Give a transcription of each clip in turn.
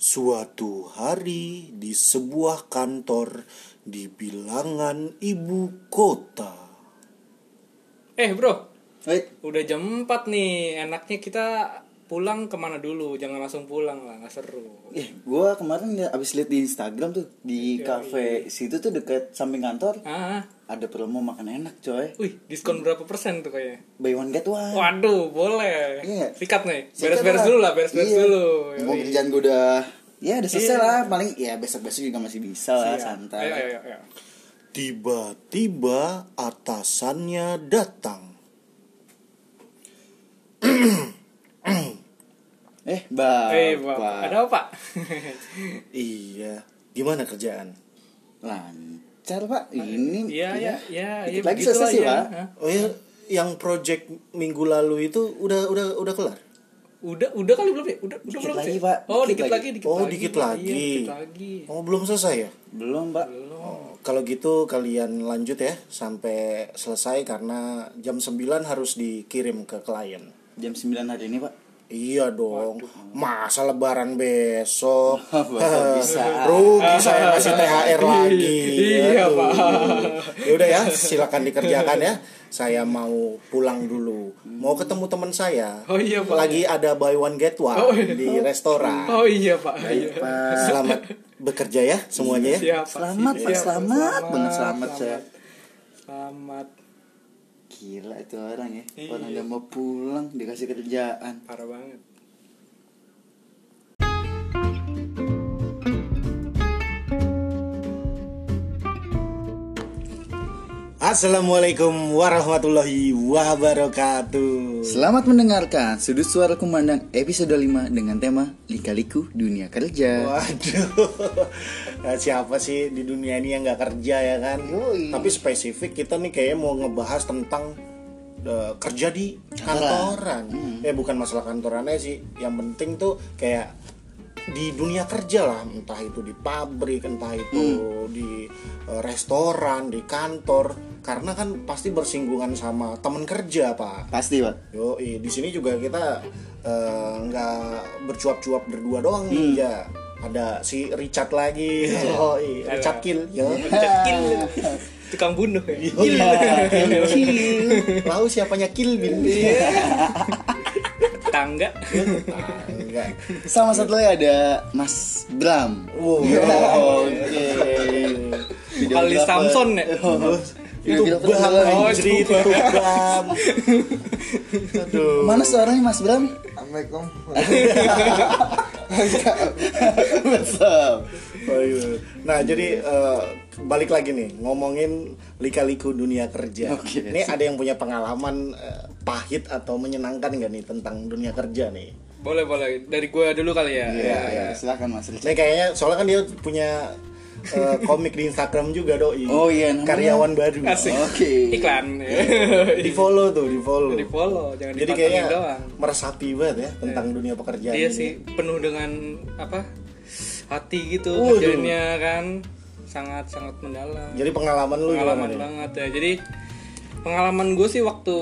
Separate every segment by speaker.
Speaker 1: Suatu hari di sebuah kantor di bilangan ibu kota.
Speaker 2: Eh bro,
Speaker 3: Wait,
Speaker 2: udah jam 4 nih. Enaknya kita pulang ke mana dulu? Jangan langsung pulang lah, nggak seru.
Speaker 3: eh gua kemarin ya abis liat di Instagram tuh di
Speaker 2: Iya,
Speaker 3: cafe situ tuh deket samping kantor
Speaker 2: Ah,
Speaker 3: ada promo makan enak coy.
Speaker 2: wih, diskon berapa persen tuh kayaknya?
Speaker 3: Buy one get one.
Speaker 2: Waduh, boleh.
Speaker 3: Iya.
Speaker 2: Sikat nih.
Speaker 3: Sikat
Speaker 2: Beres-beres
Speaker 3: lah.
Speaker 2: dulu lah, beres-beres
Speaker 3: Iya.
Speaker 2: dulu.
Speaker 3: Mau kerjaan gua udah ya udah selesai
Speaker 2: Iya.
Speaker 3: lah paling ya besok-besok juga masih bisa lah
Speaker 2: Siap.
Speaker 3: santai.
Speaker 2: Ayo, ayo, ayo.
Speaker 1: Tiba-tiba atasannya datang.
Speaker 3: Eh, bapak.
Speaker 2: Eh, Bapak. Ada apa, Pak?
Speaker 1: Iya, gimana kerjaan?
Speaker 3: Lancar, Pak. Ini
Speaker 2: Iya, iya, iya, iya,
Speaker 3: lagi selesai sih,
Speaker 2: ya.
Speaker 3: Pak.
Speaker 2: Hah?
Speaker 1: Oh ya, yang project minggu lalu itu udah udah udah kelar.
Speaker 2: Udah, udah kali belum ya? Udah, udah
Speaker 3: Dikit
Speaker 2: belum
Speaker 3: lagi,
Speaker 2: sih?
Speaker 3: Pak.
Speaker 2: Oh,
Speaker 3: Dikit
Speaker 2: dikit,
Speaker 3: lagi.
Speaker 2: lagi, dikit
Speaker 1: Oh,
Speaker 2: lagi.
Speaker 1: dikit
Speaker 2: Pak.
Speaker 1: lagi.
Speaker 2: Iya, dikit lagi.
Speaker 1: Oh, belum selesai ya?
Speaker 3: belum, Pak.
Speaker 2: Belum.
Speaker 1: Kalau gitu kalian lanjut ya sampai selesai karena jam 9 harus dikirim ke klien.
Speaker 3: Jam 9 hari ini, Pak.
Speaker 1: Iya dong, masa lebaran besok
Speaker 3: bisa.
Speaker 1: Rugi saya ngasih THR lagi
Speaker 2: Iya,
Speaker 1: Aduh.
Speaker 2: Pak.
Speaker 1: Ya udah ya, silakan dikerjakan ya Saya mau pulang dulu Mau ketemu teman saya
Speaker 2: Oh iya, Pak.
Speaker 1: Lagi ada buy one get one
Speaker 2: Oh, iya.
Speaker 1: di restoran
Speaker 2: Oh iya, Pak. Iya.
Speaker 3: Pak.
Speaker 1: Selamat bekerja ya semuanya ya
Speaker 2: Siap, Pak.
Speaker 3: Selamat, Pak.
Speaker 2: Siap,
Speaker 3: Selamat banget, selamat, saya.
Speaker 2: Selamat.
Speaker 3: Gila itu orang ya.
Speaker 2: Iya.
Speaker 3: Orang udah mau pulang dikasih kerjaan.
Speaker 2: Parah banget.
Speaker 1: Assalamualaikum warahmatullahi wabarakatuh
Speaker 3: Selamat mendengarkan Sudut Suara Kumandang episode 5 dengan tema Lika-liku Dunia Kerja.
Speaker 1: Waduh, Nah, siapa sih di dunia ini yang nggak kerja ya kan?
Speaker 3: Yoi.
Speaker 1: Tapi spesifik kita nih kayaknya mau ngebahas tentang eh, kerja di kantoran. Eh bukan masalah kantorannya sih. Yang penting tuh kayak di dunia kerja lah, entah itu di pabrik, entah itu di eh, restoran, di kantor. Karena kan pasti bersinggungan sama teman kerja pak.
Speaker 3: Pasti, Pak.
Speaker 1: Yo, di sini juga kita eh, nggak bercuap-cuap berdua doang nih ya. Ada si Richard lagi. Oh, Richard Kill. Yo.
Speaker 2: Kill. Tukang bunuh ya.
Speaker 1: Kill. Tahu siapanya Kill Bill?
Speaker 2: Tangga.
Speaker 1: Ah, enggak.
Speaker 3: Sama satu lagi ada Mas Bram.
Speaker 1: Wow.
Speaker 3: Oke.
Speaker 2: Ali Samson ya.
Speaker 1: itu
Speaker 3: beneran.
Speaker 2: Oh,
Speaker 1: anjir,
Speaker 2: itu
Speaker 1: bam. Aduh.
Speaker 3: Mana suaranya Mas Bram?
Speaker 4: Assalamualaikum.
Speaker 3: Betul.
Speaker 1: Oh, iya. Nah, jadi eh, balik lagi nih ngomongin lika-liku dunia kerja.
Speaker 3: Oke.
Speaker 1: Ini ada yang punya pengalaman eh, pahit atau menyenangkan nggak nih tentang dunia kerja nih?
Speaker 2: Boleh, boleh. Dari gua dulu kali ya.
Speaker 3: Iya, iya. Silakan Mas Richard.
Speaker 1: Ini kayaknya soalnya kan dia punya eh, komik di Instagram juga doi.
Speaker 3: Oh, iya, namanya-
Speaker 1: Karyawan baru.
Speaker 2: Asik.
Speaker 3: Oke.
Speaker 2: Iklan.
Speaker 1: Di follow tuh, di follow.
Speaker 2: Di follow, jangan
Speaker 1: Jadi kayaknya
Speaker 2: doang.
Speaker 1: meresapi banget ya tentang dunia pekerjaan.
Speaker 2: Iya
Speaker 1: ini.
Speaker 2: sih, penuh dengan apa? Hati gitu
Speaker 1: Waduh.
Speaker 2: kerjanya kan sangat sangat mendalam.
Speaker 1: Jadi pengalaman lu
Speaker 2: pengalaman banget ya. Jadi pengalaman gue sih waktu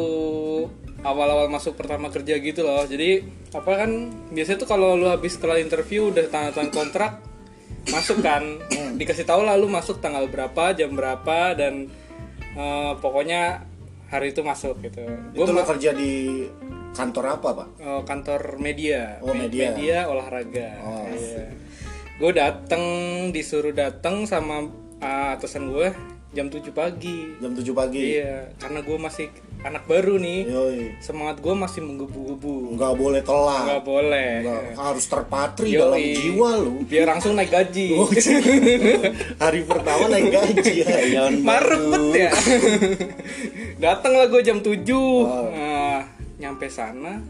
Speaker 2: awal-awal masuk pertama kerja gitu loh. Jadi apa kan biasanya tuh kalau lu habis setelah interview udah tanda tangan kontrak masuk kan dikasih tahu lah lu masuk tanggal berapa jam berapa dan eh, pokoknya hari itu masuk gitu. Gue
Speaker 1: Itu lu kerja di kantor apa, Pak?
Speaker 2: kantor media,
Speaker 1: Oh,
Speaker 2: Me-
Speaker 1: media.
Speaker 2: olahraga.
Speaker 1: Oh.
Speaker 2: Iya. Gue dateng disuruh dateng sama uh, atasan gue jam 7 pagi.
Speaker 1: Jam 7 pagi.
Speaker 2: Iya, karena gue masih anak baru nih.
Speaker 1: Yoi.
Speaker 2: Semangat gue masih menggebu-gebu.
Speaker 1: Nggak boleh telat.
Speaker 2: Nggak boleh.
Speaker 1: Nggak, harus terpatri
Speaker 2: Yoi.
Speaker 1: dalam jiwa lu.
Speaker 2: Biar langsung naik gaji.
Speaker 1: Oh, Hari pertama naik gaji ya.
Speaker 2: Marepet
Speaker 3: baru.
Speaker 2: ya. Datang lah gue jam 7
Speaker 1: Oh.
Speaker 2: Nah, nyampe sana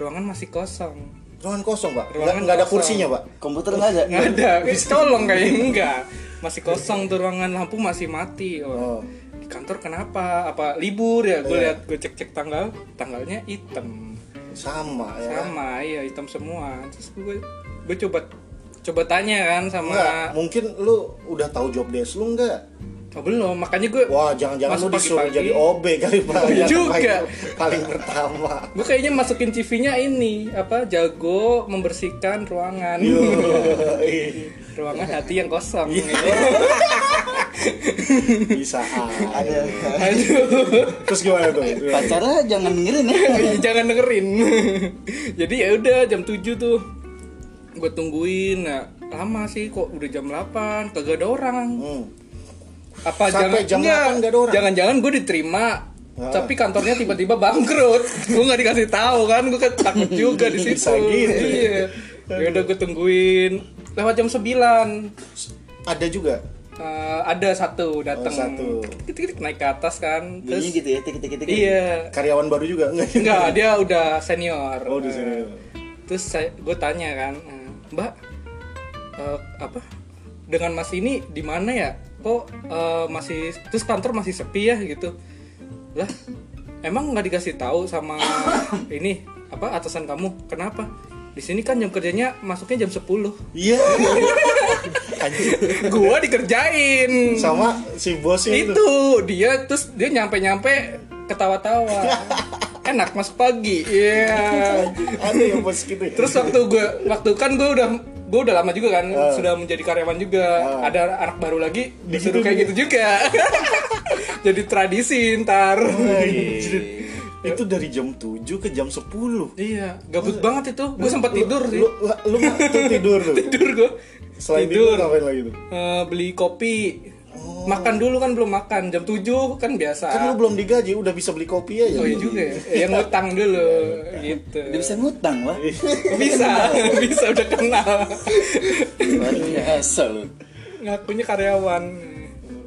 Speaker 2: ruangan masih kosong.
Speaker 1: Ruangan kosong, Pak. Nggak,
Speaker 2: Ruangan
Speaker 1: nggak ada kursinya, Pak.
Speaker 3: Komputer nggak ada?
Speaker 2: nggak ada wis colong kayaknya enggak masih kosong tuh ruangan lampu masih mati
Speaker 1: Oh.
Speaker 2: oh. di kantor kenapa apa libur ya gue
Speaker 1: Iya.
Speaker 2: lihat gue cek cek tanggal tanggalnya hitam
Speaker 1: Sama ya.
Speaker 2: sama iya hitam semua terus gue gue coba coba tanya kan sama
Speaker 1: Enggak, mungkin lu udah tahu job desk lu enggak?
Speaker 2: Oh, belum, makanya gue
Speaker 1: Wah, jangan-jangan lu disuruh
Speaker 2: pagi-pagi.
Speaker 1: jadi OB kali Pak.
Speaker 2: Iya juga.
Speaker 1: paling- Paling pertama.
Speaker 2: gue kayaknya masukin CV-nya ini apa jago membersihkan ruangan
Speaker 1: Yo.
Speaker 2: ruangan hati yang kosong
Speaker 1: Iya. Bisa ada.
Speaker 2: aduh
Speaker 1: Terus gimana tuh?
Speaker 3: Pacarnya jangan dengerin ya.
Speaker 2: jangan dengerin jadi ya udah jam 7 tuh gue tungguin nah lama sih kok udah jam 8 kagak ada orang
Speaker 1: Hmm.
Speaker 2: Apa
Speaker 1: Sampai jam
Speaker 2: enggak,
Speaker 1: 8 nggak ada orang?
Speaker 2: jangan-jangan gue diterima tapi kantornya tiba-tiba bangkrut gue nggak dikasih tahu kan gue kan takut juga di situ
Speaker 1: gitu.
Speaker 2: iya ya udah gue tungguin lewat jam 9
Speaker 1: Ada juga.
Speaker 2: Eh, ada satu datang
Speaker 1: Oh, satu.
Speaker 2: Naik ke atas kan terus
Speaker 3: gitu ya, tik-tik-tik.
Speaker 2: iya
Speaker 1: Karyawan baru juga enggak?
Speaker 2: enggak dia udah senior
Speaker 1: Oh, di sini.
Speaker 2: terus saya gue tanya kan "Eh, mbak eh, apa dengan mas ini di mana ya kok eh, masih terus kantor masih sepi ya gitu. Lah emang nggak dikasih tahu sama ini apa atasan kamu? Kenapa? Di sini kan jam kerjanya masuknya jam 10
Speaker 1: Iya. Anjir.
Speaker 2: gua dikerjain.
Speaker 1: Sama si bos itu.
Speaker 2: itu dia terus dia nyampe nyampe ketawa-tawa. Enak masuk pagi. Iya.
Speaker 1: Ada yang bos gitu ya?
Speaker 2: terus waktu gue waktu kan gue udah gue udah lama juga kan
Speaker 1: Ah.
Speaker 2: sudah menjadi karyawan juga ada anak baru lagi disuruh kayak gitu juga jadi tradisi ntar
Speaker 1: Anjir. Itu dari jam 7 ke jam 10.
Speaker 2: iya gabut banget itu gue sempat tidur sih
Speaker 1: Lu, lu, lu tuh tidur tuh.
Speaker 2: tidur gue
Speaker 1: Selain
Speaker 2: tidur
Speaker 1: tidur ngapain lagi tuh?
Speaker 2: Eh, beli kopi makan dulu kan belum makan jam 7 kan biasa
Speaker 1: Kan lu belum digaji, udah bisa beli kopi aja.
Speaker 2: oh iya juga ya yang ngutang dulu gitu
Speaker 3: Dia bisa ngutang, Wah.
Speaker 2: bisa bisa udah kenal
Speaker 3: Luar biasa lu.
Speaker 2: ngakunya karyawan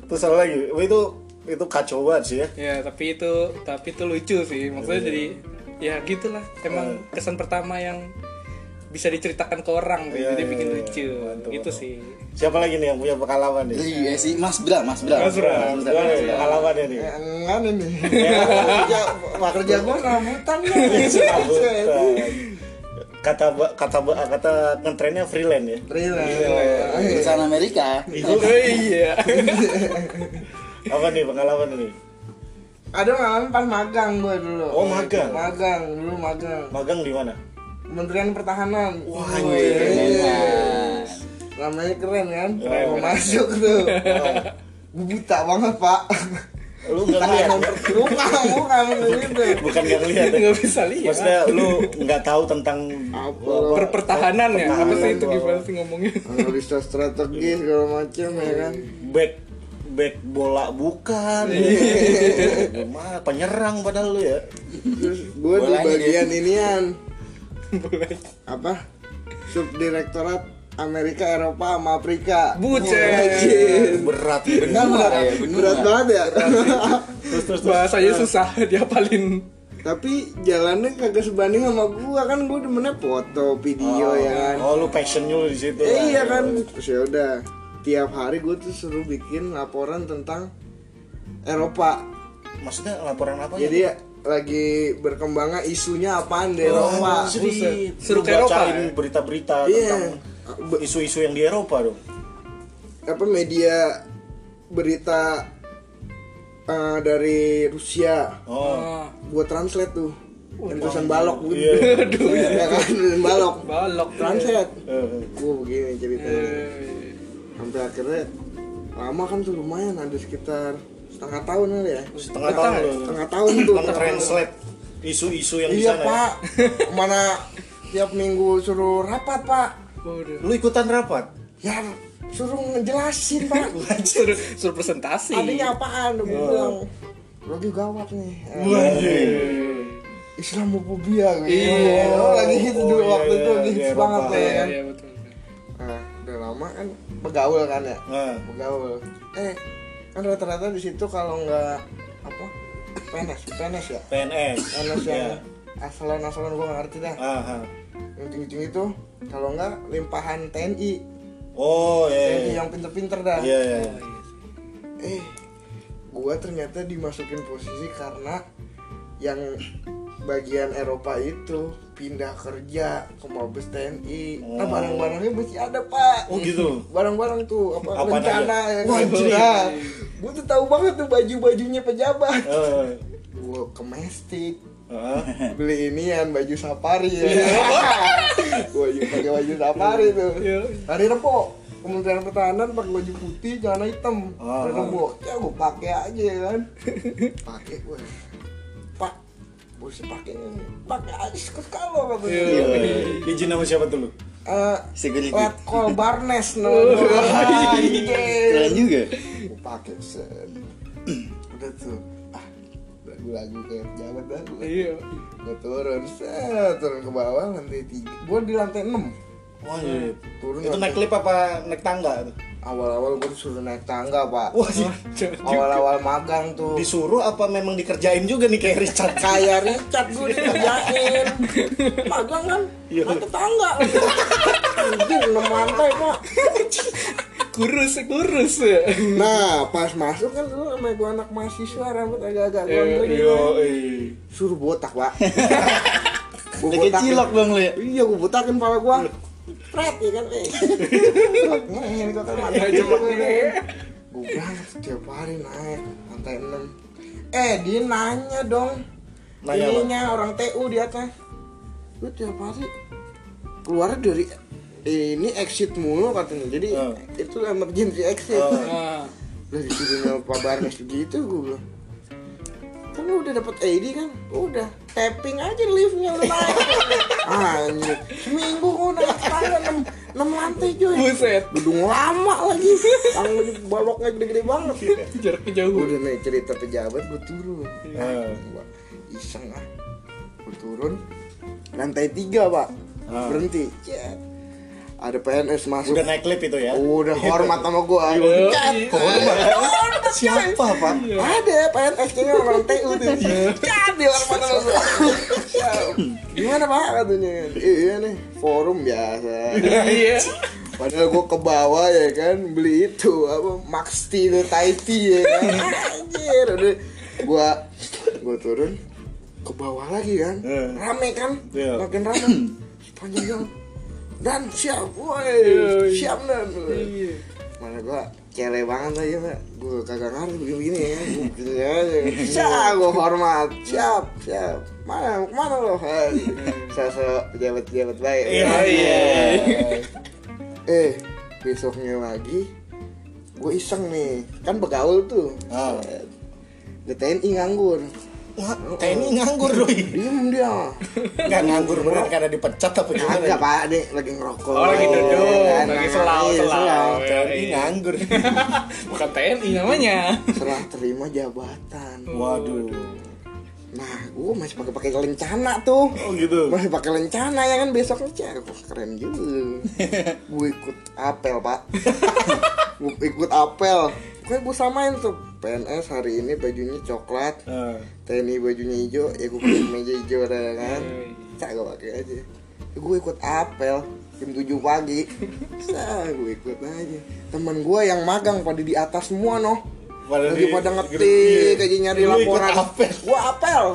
Speaker 1: Terus apa lagi? Wah, itu itu kacau banget sih ya.
Speaker 2: ya tapi itu tapi itu lucu sih maksudnya jadi ya gitulah emang kesan pertama yang bisa diceritakan ke orang
Speaker 1: Iya,
Speaker 2: jadi
Speaker 1: iya,
Speaker 2: bikin
Speaker 1: iya.
Speaker 2: lucu
Speaker 1: Mantap,
Speaker 2: gitu
Speaker 1: mantap.
Speaker 2: sih
Speaker 1: Siapa lagi nih yang punya pengalaman nih?
Speaker 3: Iya sih, Mas Bra, Mas Bra.
Speaker 1: Mas
Speaker 3: Bra, Mas
Speaker 1: nih
Speaker 3: Bra.
Speaker 1: nih?
Speaker 4: enggak nih kerja kerja gue serabutan ya.
Speaker 1: Kata kata ba- kata ngentrennya freelance ya.
Speaker 4: freelance
Speaker 3: Perusahaan Amerika.
Speaker 2: oh iya
Speaker 1: Apa nih pengalaman nih?
Speaker 4: ada pengalaman pas magang gue dulu
Speaker 1: Oh, magang.
Speaker 4: magang dulu magang
Speaker 1: Magang di mana?
Speaker 4: Kementerian Pertahanan.
Speaker 1: Wah,
Speaker 3: Mas.
Speaker 4: namanya keren kan?
Speaker 1: Keren,
Speaker 4: mau
Speaker 1: keren.
Speaker 4: masuk tuh. Gue buta banget pak.
Speaker 1: Lu nggak lihat ya?
Speaker 4: bukan bukan gitu
Speaker 1: Bukan nggak lihat ya?
Speaker 2: nggak bisa lihat.
Speaker 1: Maksudnya lu nggak tahu tentang
Speaker 4: apa?
Speaker 2: Per pertahanan ya? Apa sih itu gimana sih ngomongnya?
Speaker 4: Analisa strategis segala macam ya kan?
Speaker 1: Back back bola bukan. Gimana? Penyerang padahal lu ya.
Speaker 4: terus gue di bagian inian apa? Subdirektorat Amerika Eropa sama Afrika.
Speaker 2: Bucet
Speaker 1: Berat
Speaker 3: Benar,
Speaker 1: benar.
Speaker 3: ya, benar.
Speaker 4: berat banget ya.
Speaker 1: Terus terus terus.
Speaker 2: bahasanya susah diapalin
Speaker 4: tapi jalannya kagak sebanding sama gua. Kan gua demennya foto video ya kan.
Speaker 1: Oh, lu passionnya lu di situ.
Speaker 4: Eh, iya kan. Terus ya udah tiap hari gua tuh suruh bikin laporan tentang Eropa.
Speaker 1: Maksudnya laporan apa
Speaker 4: jadi ya lagi berkembangnya isunya apaan di
Speaker 1: Oh,
Speaker 4: Eropa?
Speaker 1: Lu
Speaker 2: ke Eropa,
Speaker 1: bacain
Speaker 2: ya?
Speaker 1: berita-berita
Speaker 4: Iya.
Speaker 1: tentang isu-isu yang di Eropa dong.
Speaker 4: apa media berita eh, dari Rusia
Speaker 1: Oh.
Speaker 2: oh,
Speaker 4: gua translate tuh. Yang tulisan balok. Gitu
Speaker 1: Iya.
Speaker 2: aduh
Speaker 4: ya kan balok.
Speaker 2: Balok
Speaker 4: translate.
Speaker 1: Eh,
Speaker 4: gua begini ceritanya.
Speaker 2: Eh,
Speaker 4: sampai akhirnya lama kan tuh lumayan ada sekitar setengah tahun kali ya
Speaker 1: setengah tahun lu.
Speaker 4: setengah tahun tuh
Speaker 1: Translate isu-isu yang di
Speaker 4: iya
Speaker 1: sana. ya?
Speaker 4: pak mana tiap minggu suruh rapat pak
Speaker 2: waduh.
Speaker 1: Lu ikutan rapat?
Speaker 4: ya suruh ngejelasin pak
Speaker 2: suruh suruh presentasi
Speaker 4: adanya apaan gue bilang lagi gawat nih Islamophobia gitu.
Speaker 2: Iya.
Speaker 4: Oh, lagi hits
Speaker 1: Oh,
Speaker 4: dulu
Speaker 1: iya,
Speaker 4: waktu itu
Speaker 1: iya,
Speaker 4: lagi
Speaker 1: iya,
Speaker 4: hits
Speaker 1: Eropa.
Speaker 4: banget ya
Speaker 2: iya
Speaker 4: kan.
Speaker 2: iya betul
Speaker 4: Nah, udah lama kan begaul kan ya.
Speaker 1: Nah,
Speaker 4: Begaul. Eh, kan rata-rata di situ kalau nggak apa? PNS, PNS ya.
Speaker 1: PNS.
Speaker 4: PNS
Speaker 1: Iya.
Speaker 4: yang asalan-asalan gua nggak ngerti dah.
Speaker 1: Ah, ah.
Speaker 4: Yang tinggi-tinggi itu kalau nggak limpahan TNI.
Speaker 1: Oh,
Speaker 4: TNI
Speaker 1: iya.
Speaker 4: yang pinter-pinter dah.
Speaker 1: Iya, iya.
Speaker 4: eh gua ternyata dimasukin posisi karena yang bagian Eropa itu pindah kerja ke Mabes TNI nah
Speaker 1: Oh.
Speaker 4: barang-barangnya masih ada pak
Speaker 1: Oh, gitu.
Speaker 4: barang-barang tuh apa
Speaker 1: Apaan
Speaker 4: rencana
Speaker 1: aja?
Speaker 4: ya
Speaker 1: Wah,
Speaker 4: kan
Speaker 1: anjir.
Speaker 4: Nah, gue tuh tahu banget tuh baju bajunya pejabat
Speaker 1: Eh,
Speaker 4: gue ke Mestik
Speaker 1: eh.
Speaker 4: beli inian baju safari ya gue juga pakai baju safari tuh
Speaker 2: Iya.
Speaker 4: hari rebo Kementerian Pertahanan pakai baju putih celana hitam hari rebo ya gue pakai aja kan pakai gue pak boleh pakai pakai aja sekali kalau katanya
Speaker 2: Iya.
Speaker 1: Iya. Izin sama siapa tuh lu?
Speaker 4: Eh,
Speaker 3: Security.
Speaker 4: Letkol Barnes no.
Speaker 3: Keren juga.
Speaker 4: Pakai set. Udah tuh. Ah, lagu-lagu kayak pejabat dah gue.
Speaker 2: Iya.
Speaker 4: Gue turun, set, turun ke bawah lantai tiga. Gue di lantai 6
Speaker 1: Oh iya.
Speaker 4: Turun
Speaker 1: Itu naik lift apa naik tangga tuh?
Speaker 4: Awal-awal gue disuruh naik tangga pak.
Speaker 1: Wah,
Speaker 4: Awal-awal magang tuh.
Speaker 1: disuruh apa memang dikerjain juga nih kayak Richard?
Speaker 4: Kayak Richard gue dikerjain. Magang kan?
Speaker 1: Iya.
Speaker 4: Naik tangga. Anjing, 6 lantai pak.
Speaker 2: Kurus, kurus.
Speaker 4: Nah, pas masuk kan dulu sama gue anak mahasiswa rambut agak-agak
Speaker 2: Iya,
Speaker 4: gondrong gitu.
Speaker 1: eh.
Speaker 4: Suruh botak, Pak. Gua
Speaker 3: Lagi
Speaker 4: botakin.
Speaker 3: cilok dong lu ya.
Speaker 4: Iya, gue botakin pala gua. Pret ya kan, eh. Ini gua kan mati Gue berangkat setiap hari naik lantai 6. Eh, dia nanya dong.
Speaker 1: Nanya?
Speaker 4: Ininya orang TU di atas. Lu tiap hari keluar dari eh, ini exit mulu katanya. Jadi
Speaker 1: Oh.
Speaker 4: itu emergency exit.
Speaker 1: Oh.
Speaker 2: Nah,
Speaker 4: Udah disuruhnya Pak Barnes gitu gue bilang Kan udah dapet ID kan? Udah Tapping aja liftnya udah naik Anjir Seminggu gue naik tangga 6, 6 lantai coy
Speaker 2: buset.
Speaker 4: Gedung lama lagi Tangga baloknya gede-gede banget
Speaker 2: Jaraknya jauh.
Speaker 4: Udah naik cerita pejabat gue turun. Gua Iseng ah Gue turun Lantai 3 pak
Speaker 1: Ah.
Speaker 4: Berhenti Cet. Ada PNS masuk
Speaker 1: Udah naik lift itu ya?
Speaker 4: Udah hormat sama gua.
Speaker 2: Iya.
Speaker 4: Hormat.
Speaker 1: Siapa, Pak?
Speaker 4: Ada PNS kayaknya orang TU tuh. Cet, dia hormat sama gua. Gimana Pak katanya? Iya nih, forum biasa.
Speaker 2: Iya.
Speaker 4: Padahal gua ke bawah ya kan beli itu apa Max Tea itu Thai tea ya kan. Anjir, udah gua gua turun ke bawah lagi kan.
Speaker 1: Eh.
Speaker 4: Rame kan?
Speaker 1: Iya.
Speaker 4: Makin rame. Sepanjang jalan. Dan siap, woi, siap dan.
Speaker 2: Iya.
Speaker 4: Mana gua cele banget aja mbak Gua kagak ngerti begini-begini ya Gua gini aja Siap, gua hormat Siap, siap Mana, mana lo? Sosok pejabat-pejabat baik
Speaker 1: Iya, iya.
Speaker 4: Eh, besoknya lagi Gue iseng nih Kan begaul tuh
Speaker 1: Ah.
Speaker 4: Di TNI nganggur
Speaker 1: Wah, TNI nganggur doi.
Speaker 4: Diem dia
Speaker 1: Enggak nganggur beneran karena dipecat apa gimana?
Speaker 4: Kagak pak, dek lagi ngerokok
Speaker 2: Oh, lagi duduk,
Speaker 4: Kan,
Speaker 2: lagi
Speaker 4: nah,
Speaker 2: selau,
Speaker 4: iya,
Speaker 2: selau.
Speaker 1: TNI nganggur.
Speaker 2: Bukan TNI namanya.
Speaker 4: Setelah terima jabatan
Speaker 1: Waduh.
Speaker 4: Nah, gue masih pakai pakai lencana tuh
Speaker 1: Oh gitu.
Speaker 4: masih pakai lencana ya kan besoknya cek wah keren juga gue ikut apel pak gue ikut apel gue gue samain tuh PNS hari ini bajunya coklat
Speaker 1: Eh,
Speaker 4: TNI bajunya hijau ya gue pakai meja hijau ada kan? Cak gue pakai aja. Gue ikut apel jam 7 pagi. Nah gue ikut aja. Teman gue yang magang pada di atas semua noh.
Speaker 1: Pada
Speaker 4: lagi pada ngetik
Speaker 1: iya.
Speaker 4: aja nyari
Speaker 1: Lu ikut
Speaker 4: laporan.
Speaker 1: apel.
Speaker 4: gua apel.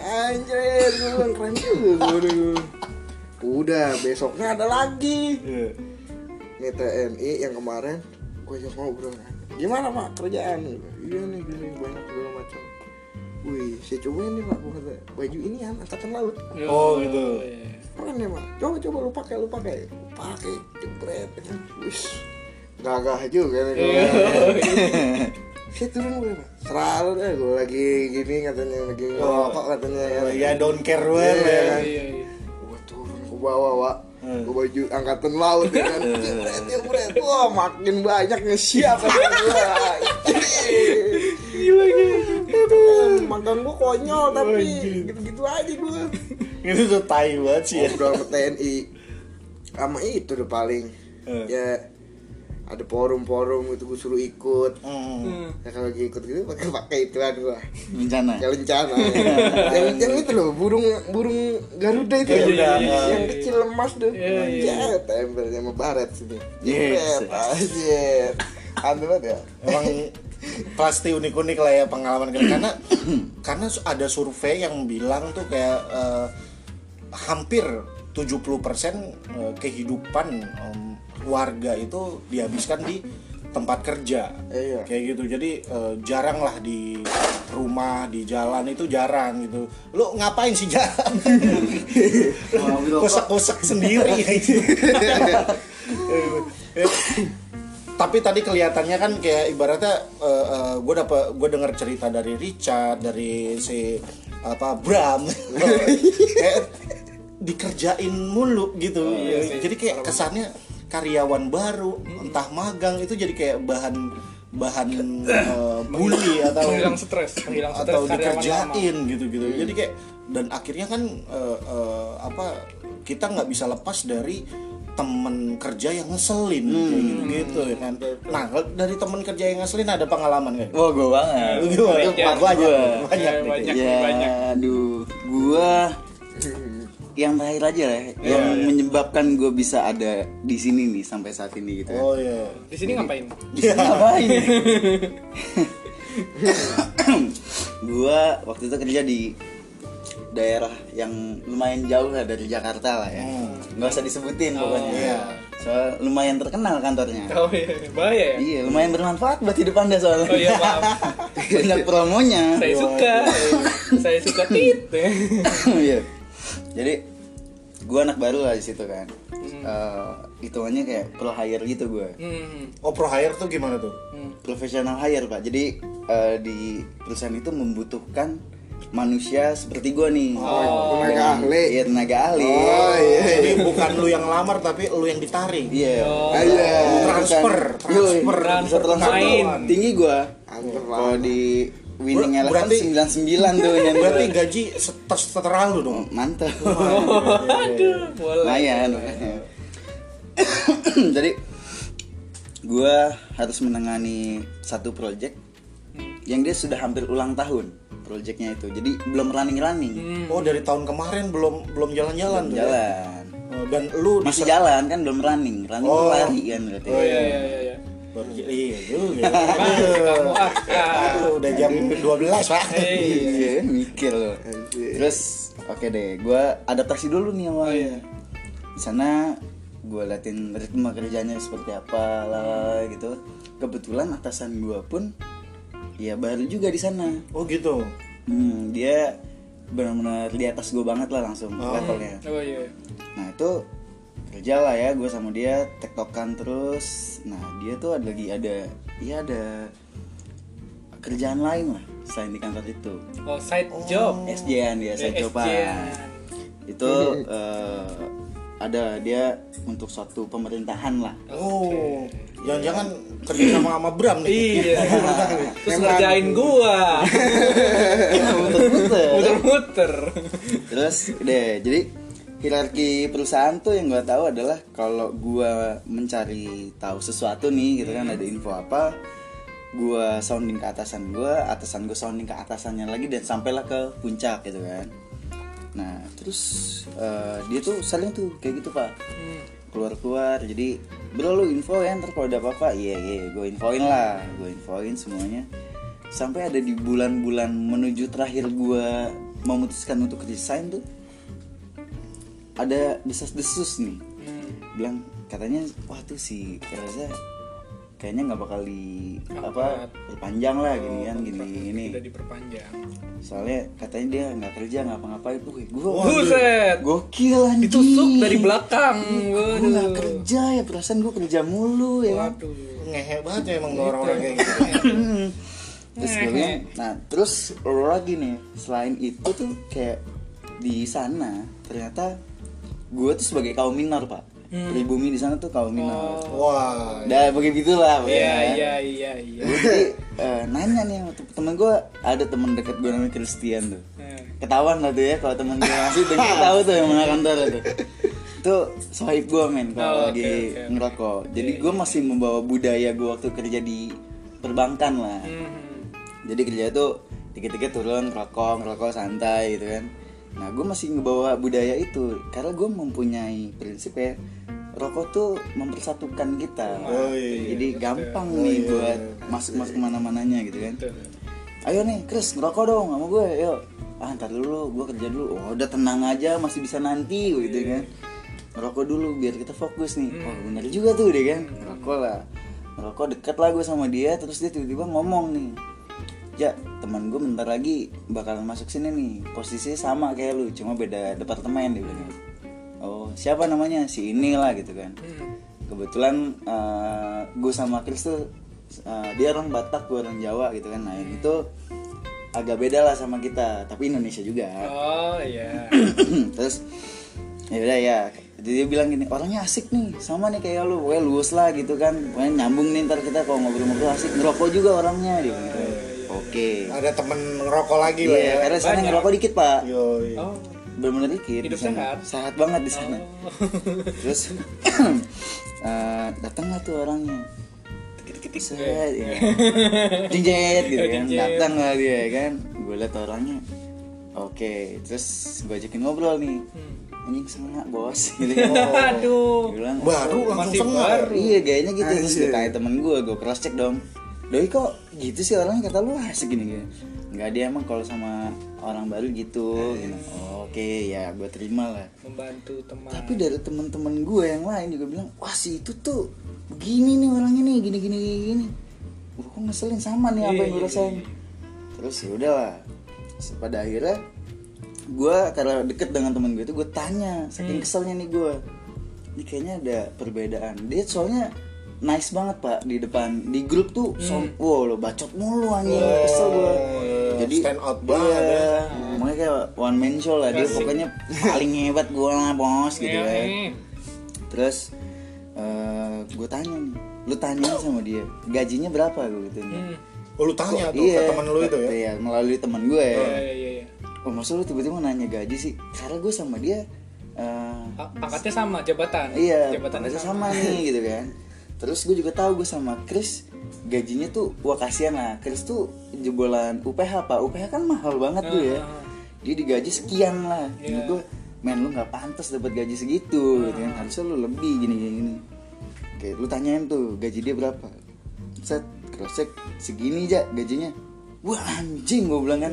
Speaker 4: Anjir gue bilang keren juga nih. udah besoknya ada lagi.
Speaker 1: Iya.
Speaker 4: nih TNI yang kemarin gue ajak ngobrol kan gimana pak kerjaan? Iya nih gini banyak segala macam. Wih saya cobain nih pak gua kata baju ini kan angkatan laut.
Speaker 1: Oh gitu.
Speaker 4: keren ya pak coba coba lu pakai lu pakai. Pakai jebret ya kan? Wis gagah juga nih gua. saya turun gue pak. Selalu deh gue lagi gini katanya lagi ngerokok katanya ya.
Speaker 1: Oh, ya don't care well
Speaker 4: Iya,
Speaker 1: ya.
Speaker 4: kan.
Speaker 2: Iya, iya.
Speaker 4: gue turun ke bawah pak
Speaker 1: Hmm.
Speaker 4: gue baju angkatan laut ya kan. Jebret jebret wah makin banyak nih siap kata gue gila. Gila magang gue konyol tapi gitu-gitu aja gue
Speaker 1: Itu tuh tai banget sih ya.
Speaker 4: TNI. Sama itu udah paling.
Speaker 1: Eh.
Speaker 4: ya ada forum-forum itu gue suruh ikut
Speaker 1: Hmm.
Speaker 4: ya kalau lagi ikut gitu pakai pakai ituan gue
Speaker 3: Bencana.
Speaker 4: kayak lencana yang yang itu loh burung burung garuda itu ya
Speaker 1: Garuda,
Speaker 4: yang
Speaker 1: iya.
Speaker 4: kecil lemas tuh
Speaker 2: Iya, iya.
Speaker 4: ya tempel sama baret sini
Speaker 3: Yes.
Speaker 4: Jepret, anjir aneh banget ya
Speaker 1: Emang pasti unik-unik lah ya pengalaman kita karena karena ada survei yang bilang tuh kayak eh, hampir 70% eh, kehidupan warga itu dihabiskan di tempat kerja.
Speaker 4: Iya.
Speaker 1: kayak gitu. Jadi eh, jarang lah di rumah di jalan itu jarang gitu. Lu ngapain sih jalan? Kosak-kosak sendiri. Gitu. tapi tadi kelihatannya kan kayak ibaratnya gue dapet gue dengar cerita dari Richard dari si apa Bram. Kayak dikerjain mulu gitu jadi kayak kesannya karyawan baru entah magang itu jadi kayak bahan bahan eh, bully atau
Speaker 2: Penghilang stres,
Speaker 1: atau dikerjain gitu-gitu jadi kayak dan akhirnya kan eh, eh, apa kita nggak bisa lepas dari temen kerja yang ngeselin kayak gitu gitu ya kan nah dari temen kerja yang ngeselin ada pengalaman kan
Speaker 3: Wah, gue banget.
Speaker 1: Lu gimana?
Speaker 2: Banyak.
Speaker 1: banyak
Speaker 3: Gua.
Speaker 1: banyak
Speaker 2: Ya,
Speaker 1: nih.
Speaker 2: banyak.
Speaker 3: Ya,
Speaker 2: banyak.
Speaker 3: aduh, gua yang terakhir aja lah, yang menyebabkan gue bisa ada di sini nih sampai saat ini gitu.
Speaker 1: oh iya
Speaker 2: Di sini ngapain?
Speaker 3: Ngapain? gua waktu itu kerja di daerah yang lumayan jauh lah dari Jakarta lah ya. Nggak usah disebutin pokoknya.
Speaker 1: iya.
Speaker 3: Soal lumayan terkenal kantornya.
Speaker 2: Oh iya, bahaya ya?
Speaker 3: Iya, lumayan bermanfaat buat hidup anda soalnya.
Speaker 2: Oh iya, maaf.
Speaker 3: Banyak promonya.
Speaker 2: Saya suka. Saya suka tit.
Speaker 3: Iya. Jadi gua anak baru lah di situ kan. Eh, hitungannya kayak pro hire gitu gue.
Speaker 2: Hmm.
Speaker 1: oh pro hire tuh gimana tuh
Speaker 3: Professional hire pak. Jadi eh, di perusahaan itu membutuhkan manusia seperti gue nih.
Speaker 4: Oh, tenaga ahli.
Speaker 3: Iya tenaga ahli.
Speaker 4: Oh iya.
Speaker 1: jadi bukan lu yang lamar tapi lu yang ditarik
Speaker 3: Iya.
Speaker 2: Oh.
Speaker 4: Ah, iya.
Speaker 1: transfer transfer
Speaker 3: transfer gue.
Speaker 4: Antar
Speaker 3: Kalau di
Speaker 1: berarti-
Speaker 3: eleven 99 tuh yang
Speaker 1: berarti gaji seter setera lu dong
Speaker 3: mantap.
Speaker 2: Aduh, boleh.
Speaker 3: lumayan jadi gua harus menangani satu project yang dia sudah hampir ulang tahun projectnya itu jadi belum running running
Speaker 1: oh dari tahun kemarin belum belum jalan-jalan tuh ya?
Speaker 3: jalan
Speaker 1: Oh, dan lu
Speaker 3: masih
Speaker 1: diser-
Speaker 3: jalan kan belum running running
Speaker 1: Oh.
Speaker 3: lari kan berarti
Speaker 2: Oh iya iya iya. Iya.
Speaker 1: Baru- iya juga
Speaker 2: Kamu ah.
Speaker 1: Aduh, udah jam 12 pak.
Speaker 3: Iya mikir loh terus oke deh gua adaptasi dulu nih awalnya. Di sana gue liatin ritme kerjanya seperti apa lah gitu. Kebetulan atasan gua pun ya baru juga di sana.
Speaker 1: Oh gitu?
Speaker 3: Hmm, dia benar-benar di atas gue banget lah langsung levelnya.
Speaker 2: Oh iya.
Speaker 3: Nah itu kerja lah ya gue sama dia tektokan terus. Nah dia tuh ada lagi ada ya ada kerjaan lain lah selain di kantor itu.
Speaker 2: Oh side job.
Speaker 3: SJN dia saya
Speaker 2: Eh,
Speaker 3: coba.
Speaker 2: SJN.
Speaker 3: Itu eh, ada dia untuk suatu pemerintahan lah.
Speaker 1: oh jangan-jangan kerja sama sama Bram nih
Speaker 2: Iya. Terus ngerjain gua.
Speaker 3: Muter-muter.
Speaker 2: Muter-muter.
Speaker 3: Terus deh, jadi hierarki perusahaan tuh yang gue tahu adalah kalau gue mencari tahu sesuatu nih gitu kan ada info apa, gue sounding ke atasan gue, atasan gue sounding ke atasannya lagi dan sampailah ke puncak gitu kan. Nah terus eh, dia tuh saling tuh kayak gitu pak. Keluar-keluar jadi bro lu info ya ntar kalau ada apa-apa. Iya iya gue infoin lah gue infoin semuanya. Sampai ada di bulan-bulan menuju terakhir gue memutuskan untuk resign tuh ada desas-desus nih bilang katanya wah tuh si Elza kayaknya nggak bakal di apa perpanjang lah gini kan gini ini
Speaker 2: Tidak diperpanjang.
Speaker 3: soalnya katanya dia nggak kerja ngapa-ngapain tuh gue
Speaker 2: Buset.
Speaker 3: gokil anjing
Speaker 2: Ditusuk dari belakang.
Speaker 3: gue nggak kerja ya perasaan gue kerja mulu ya kan
Speaker 2: Waduh.
Speaker 1: ngehe banget ya emang orang-orang kayak gitu
Speaker 3: terus gue bilang nah terus lagi nih selain itu tuh kayak di sana ternyata gue tuh sebagai kaum minor pak. Pribumi di sana tuh kaum minor
Speaker 1: wah.
Speaker 3: Dah begitulah
Speaker 2: Iya
Speaker 3: pokoknya.
Speaker 2: iya iya iya.
Speaker 3: Gua jadi eh, nanya nih tem- temen gue ada temen deket gue namanya Christian tuh.
Speaker 2: Eh.
Speaker 3: ketahuan lah tuh ya kalau temen gue masih denger tahu tuh yang mana kantor tuh. Itu sohib gue men kalau
Speaker 2: Oh,
Speaker 3: lagi
Speaker 2: oke, oke.
Speaker 3: ngerokok. Jadi gue masih membawa budaya gue waktu kerja di perbankan lah.
Speaker 2: Hmm.
Speaker 3: jadi kerja tuh dikit-dikit turun ngerokok ngerokok santai gitu kan nah gue masih ngebawa budaya itu karena gue mempunyai prinsip ya rokok tuh mempersatukan kita.
Speaker 1: Oh, iya.
Speaker 3: jadi gampang nih buat masuk-masuk ke mana-mananya gitu kan. Ayo nih Chris ngerokok dong sama gue yuk. Ah ntar dulu gue kerja dulu. Oh udah tenang aja masih bisa nanti gitu kan. Ngerokok dulu biar kita fokus nih. Oh bener juga tuh deh kan. Ngerokok lah. Ngerokok deket lah gue sama dia terus dia tiba-tiba ngomong nih. Ya teman gue bentar lagi bakalan masuk sini nih. Posisinya sama kayak lu cuma beda departemen dia bilang oh siapa namanya? Si inilah gitu kan. Kebetulan eh, gue sama Chris tuh eh, dia orang Batak gue orang Jawa gitu kan. Nah yang itu agak beda lah sama kita tapi Indonesia juga.
Speaker 2: Oh iya.
Speaker 3: Terus ya udah ya jadi dia bilang gini orangnya asik nih sama nih kayak lu pokoknya luas lah gitu kan. Pokoknya nyambung nih ntar kita kalau ngobrol-ngobrol asik ngerokok juga orangnya dia gitu. Oke.
Speaker 1: Ada temen ngerokok lagi lah
Speaker 3: iya
Speaker 1: ya.
Speaker 3: karena sana ngerokok dikit pak.
Speaker 1: Yo, iya.
Speaker 2: oh.
Speaker 3: Benar-benar dikit
Speaker 2: Hidup sehat.
Speaker 3: sehat banget di sana.
Speaker 2: Oh.
Speaker 3: terus eh, datang lah tuh orangnya.
Speaker 2: Ketik-ketik.
Speaker 3: Set ya. Jinjet gitu kan datang lah dia kan. Gue liat orangnya oke. Terus gue ajakin ngobrol nih. Anjing semangat bos. Gitu kan
Speaker 2: Aduh.
Speaker 3: Bilang,
Speaker 1: baru langsung
Speaker 2: baru.
Speaker 3: iya kayaknya gitu. Terus gue tanya temen gue gue cross check dong doi kok gitu sih orangnya kata lu asik gini gini nggak dia emang kalau sama orang baru gitu gitu. oke ya gue terima lah
Speaker 2: Membantu teman.
Speaker 3: tapi dari temen-temen gue yang lain juga bilang wah si itu tuh begini nih orangnya nih gini gini gini, gini. Gua kok ngeselin sama nih apa
Speaker 2: Iya,
Speaker 3: yang gue
Speaker 2: iya,
Speaker 3: rasain
Speaker 2: iya.
Speaker 3: terus ya udahlah pada akhirnya gue karena deket dengan temen gue itu gue tanya
Speaker 2: Hmm.
Speaker 3: saking keselnya nih gue ini kayaknya ada perbedaan dia soalnya nice banget pak di depan. Di grup tuh
Speaker 2: Hmm.
Speaker 3: som wow lo bacot mulu anjing. Kesel gue jadi
Speaker 1: Oh, stand out banget
Speaker 3: iya,
Speaker 1: ya.
Speaker 3: makanya kayak one man show lah. Dia pokoknya paling hebat gue lah bos gitu
Speaker 2: Iya,
Speaker 3: kan.
Speaker 2: nih.
Speaker 3: terus gue tanya nih. Lu tanya sama dia gajinya berapa? Gue gitu.
Speaker 2: Hmm.
Speaker 1: Oh, lu tanya tuh
Speaker 3: iya
Speaker 1: ke temen lu itu ya?
Speaker 3: iya melalui teman gue ya.
Speaker 2: Iya, iya, iya.
Speaker 3: oh masa lu tiba-tiba nanya gaji sih? Karena gue sama dia eh,
Speaker 2: A- Angkatnya sama, jabatan.
Speaker 3: iya
Speaker 2: Jabatannya
Speaker 3: pangkatnya sama nih gitu kan terus gue juga tahu gue sama Chris gajinya tuh wah kasihan lah. Chris tuh jebolan UPH pak. UPH kan mahal banget tuh ya.
Speaker 2: Ah.
Speaker 3: dia digaji sekian lah.
Speaker 2: Iya.
Speaker 3: gue men lu nggak pantas dapat gaji segitu gitu kan. Harusnya lu lebih gini gini gini oke lu tanyain tuh gaji dia berapa? Set cross check segini aja gajinya wah anjing gue bilang kan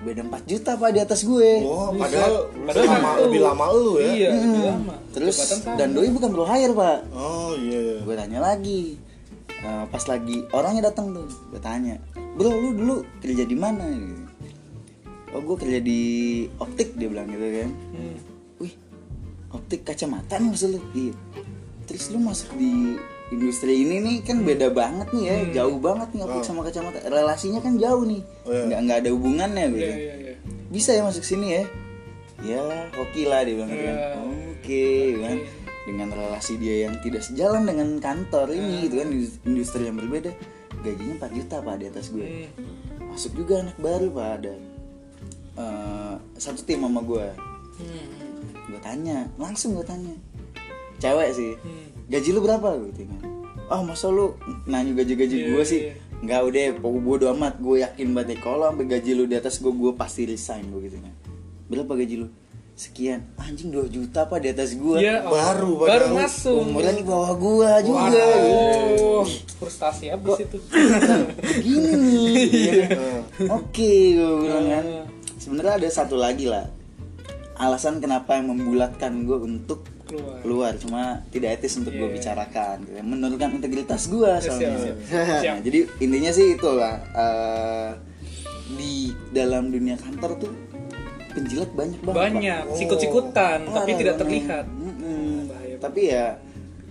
Speaker 3: beda 4 juta pak di atas gue
Speaker 1: Oh, padahal,
Speaker 2: Padahal
Speaker 1: lama, lebih lama lu ya.
Speaker 2: Iya, lebih lama.
Speaker 3: terus dan doi bukan pro hire pak
Speaker 1: Oh iya.
Speaker 3: gue tanya lagi Nah, pas lagi orangnya datang tuh gue tanya bro lu dulu kerja di mana gitu. oh gue kerja di optik dia bilang gitu kan
Speaker 2: Hmm.
Speaker 3: wih optik kacamata nih maksud lu iya terus lu masuk di industri ini nih kan beda banget nih ya jauh banget nih optik sama kacamata. Relasinya kan jauh nih.
Speaker 1: Oh, iya.
Speaker 3: nggak nggak ada hubungannya gitu.
Speaker 2: Iya, iya, iya.
Speaker 3: bisa ya masuk sini ya? Ya hoki lah dia bilang gitu kan.
Speaker 2: Ya.
Speaker 3: oke kan. Dengan relasi dia yang tidak sejalan dengan kantor ini gitu kan industri yang berbeda. Gajinya 4 juta pak di atas gue.
Speaker 2: Hmm.
Speaker 3: masuk juga anak baru pak ada eh, satu tim sama gue.
Speaker 2: Hmm.
Speaker 3: gue tanya langsung gue tanya cewek sih.
Speaker 2: Hmm.
Speaker 3: gaji lu berapa? Gitu kan ah masa lu nanya gaji gaji
Speaker 2: Iya,
Speaker 3: gue sih?
Speaker 2: iya.
Speaker 3: nggak udah pokok bodo amat. Gue yakin banget ya kalau sampai gaji lu di atas gue gue pasti resign gue gitu kan. Berapa gaji lu? Sekian. Anjing 2 juta apa di atas gue
Speaker 2: Iya, oh.
Speaker 1: Baru,
Speaker 2: baru masuk.
Speaker 3: umurnya di bawah gue juga
Speaker 2: Oh, frustasi habis itu.
Speaker 3: begini nih
Speaker 2: Iya.
Speaker 3: oke gue bilang kan. Sebenarnya ada satu lagi lah alasan kenapa yang membulatkan gue untuk
Speaker 2: Keluar.
Speaker 3: keluar cuma tidak etis untuk gue
Speaker 2: Iya.
Speaker 3: bicarakan gitu. menurunkan integritas gue soalnya
Speaker 2: siap.
Speaker 3: Nah,
Speaker 2: Siap.
Speaker 3: jadi intinya sih itulah eh, di dalam dunia kantor tuh penjilat banyak banget
Speaker 2: Banyak,
Speaker 3: Pak.
Speaker 2: sikut-sikutan, tapi
Speaker 3: Parah
Speaker 2: tidak
Speaker 3: banget.
Speaker 2: terlihat.
Speaker 3: Mm-mm.
Speaker 2: Bahaya.
Speaker 3: tapi ya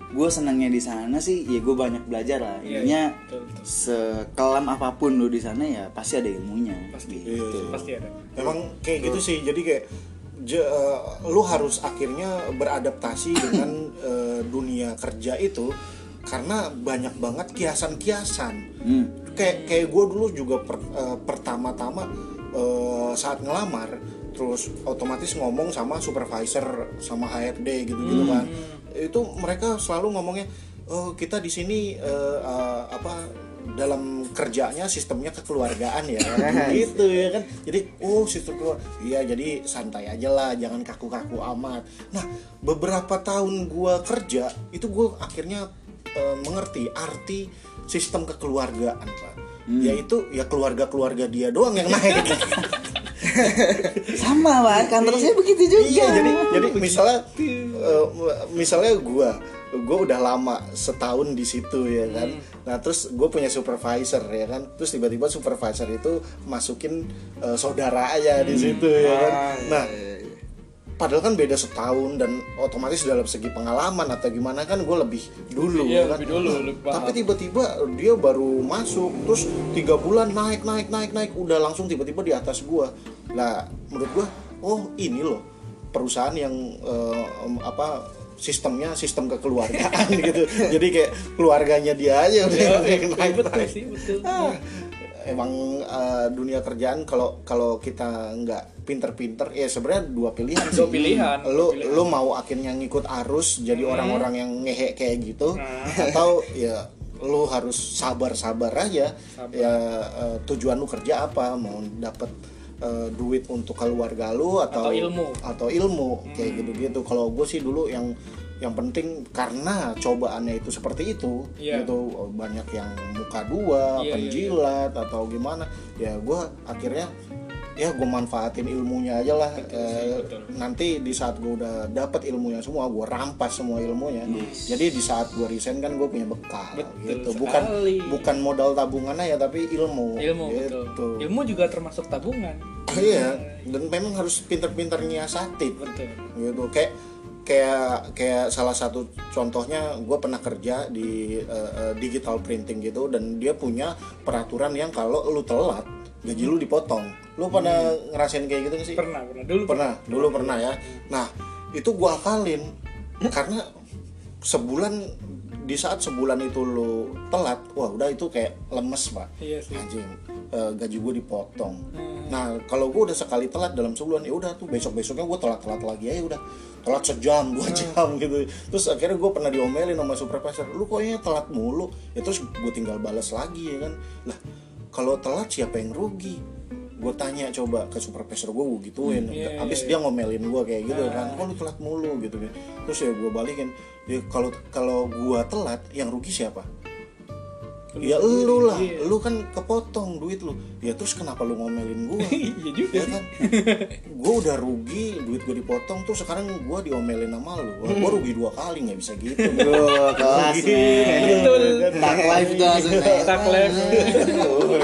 Speaker 3: gue senangnya di sana sih ya gue banyak belajar lah
Speaker 2: Iya,
Speaker 3: intinya
Speaker 2: betul, betul.
Speaker 3: sekelam apa pun lo di sana ya pasti ada ilmunya
Speaker 2: Pasti.
Speaker 3: gitu.
Speaker 2: Pasti ada.
Speaker 1: Memang kayak gitu sih. Jadi kayak je- eh, lu harus akhirnya beradaptasi dengan eh, dunia kerja itu karena banyak banget kiasan-kiasan.
Speaker 3: Hmm.
Speaker 1: Kayak kayak gue dulu juga per- eh, pertama-tama eh, saat ngelamar terus otomatis ngomong sama supervisor sama HRD gitu-gitu kan. Itu mereka selalu ngomongnya oh kita di sini eh, eh, apa dalam kerjanya sistemnya kekeluargaan ya. Gitu ya kan. Jadi oh sistem keluar iya jadi santai aja lah jangan kaku-kaku amat. Nah beberapa tahun gua kerja itu gua akhirnya eh, mengerti arti sistem kekeluargaan pak. Yaitu ya keluarga-keluarga dia doang yang naik.
Speaker 3: Sama pak. Kantor saya begitu juga.
Speaker 1: Iya jadi jadi misalnya eh, misalnya gua gue udah lama setahun di situ ya kan. Nah terus gue punya supervisor ya kan. Terus tiba-tiba supervisor itu masukin eh, saudara aja di situ ya kan. Nah padahal kan beda setahun dan otomatis dalam segi pengalaman atau gimana kan gue lebih dulu
Speaker 2: Iya,
Speaker 1: ya kan.
Speaker 2: lebih dulu,
Speaker 1: Nah,
Speaker 2: lebih paham.
Speaker 1: tapi tiba-tiba dia baru masuk terus tiga bulan naik naik naik naik udah langsung tiba-tiba di atas gue lah menurut gue oh ini loh perusahaan yang em, apa sistemnya sistem kekeluargaan gitu jadi kayak keluarganya dia aja udah
Speaker 2: Ya,
Speaker 1: naik
Speaker 2: betul,
Speaker 1: naik
Speaker 2: betul
Speaker 1: naik.
Speaker 2: sih betul
Speaker 1: Ah, emang eh, dunia kerjaan kalau kalau kita nggak pinter-pinter ya sebenarnya dua pilihan
Speaker 2: Dua
Speaker 1: sih.
Speaker 2: pilihan,
Speaker 1: lu
Speaker 2: pilihan. Hmm.
Speaker 1: lu mau akhirnya ngikut arus jadi orang-orang yang ngehe kayak gitu atau ya lu harus sabar-sabar aja ya eh, tujuan lu kerja apa mau dapet eh, duit untuk keluarga lu atau
Speaker 2: Atau ilmu.
Speaker 1: atau ilmu kayak gitu-gitu kalau gue sih dulu yang yang penting karena cobaannya itu seperti itu
Speaker 2: Iya.
Speaker 1: gitu banyak yang muka dua
Speaker 2: Iya, iya,
Speaker 1: penjilat atau gimana ya gue akhirnya ya gue manfaatin ilmunya aja lah. Eh,
Speaker 2: betul.
Speaker 1: nanti di saat gue udah dapet ilmunya semua gue rampas semua ilmunya jadi di saat gue resign kan gue punya bekal
Speaker 2: Betul
Speaker 1: gitu. bukan
Speaker 2: sekali.
Speaker 1: bukan modal tabungannya ya tapi ilmu
Speaker 2: ilmu
Speaker 1: gitu.
Speaker 2: betul ilmu juga termasuk tabungan.
Speaker 1: Iya. Dan memang harus pinter-pinter nyiasatin
Speaker 2: betul.
Speaker 1: Gitu. Kayak kayak kayak salah satu contohnya gue pernah kerja di eh, eh, digital printing gitu dan dia punya peraturan yang kalau lu telat gaji lu dipotong. Lu pernah ngerasain kayak gitu nggak sih?
Speaker 2: Pernah pernah. Dulu
Speaker 1: pernah dulu pernah ya. Nah itu gua akalin karena sebulan di saat sebulan itu lu telat wah udah itu kayak lemes pak.
Speaker 2: Iya sih.
Speaker 1: Anjing eh, gaji gue dipotong.
Speaker 2: Hmm.
Speaker 1: nah kalau gue udah sekali telat dalam sebulan ya udah tuh besok besoknya gue telat telat lagi ya udah. Telat sejam dua
Speaker 2: Hmm.
Speaker 1: jam gitu. Terus akhirnya gue pernah diomelin sama supervisor lu koknya telat mulu? Ya terus gue tinggal balas lagi ya kan. Lah kalau telat siapa yang rugi? Gue tanya coba ke supervisor gue gue gituin.
Speaker 2: Iya,
Speaker 1: habis dia ngomelin gue kayak gitu kan. Kok lu telat mulu gitu kan. Terus ya gue balikin. Ya kalau kalau gue telat yang rugi siapa ya lu lah. Lu kan kepotong duit lu. Ya terus kenapa lu ngomelin gue
Speaker 2: iya juga
Speaker 1: ya kan? Gue udah rugi duit gue dipotong terus sekarang gue diomelin sama lu. Gue rugi dua kali nggak bisa gitu.
Speaker 3: Bro, kelas men.
Speaker 2: betul.
Speaker 3: Tak live tuh
Speaker 2: tak lem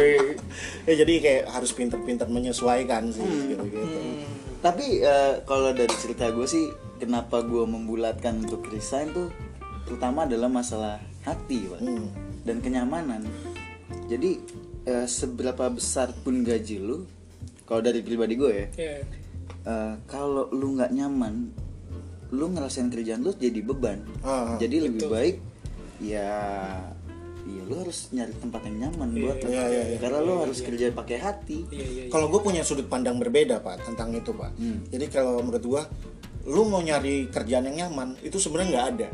Speaker 1: ya jadi kayak harus pinter-pinter menyesuaikan sih gitu gitu
Speaker 3: Tapi eh, kalau dari cerita gue sih kenapa gue membulatkan untuk resign tuh terutama adalah masalah hati, Pak.
Speaker 1: Hmm.
Speaker 3: Dan kenyamanan. Jadi eh, seberapa besar pun gaji lu kalau dari pribadi gue ya,
Speaker 2: Iya.
Speaker 3: eh, kalau lu nggak nyaman, lu ngerasain kerjaan lu jadi beban.
Speaker 1: Ah, ah.
Speaker 3: Jadi lebih baik ya Iya, lu harus nyari tempat yang nyaman buat lu.
Speaker 1: Iya, iya, iya.
Speaker 3: Karena lu harus kerja pakai hati.
Speaker 2: iya iya iya.
Speaker 1: kalau gue punya sudut pandang berbeda pak tentang itu pak jadi kalau menurut gue lu mau nyari kerjaan yang nyaman itu sebenarnya nggak ada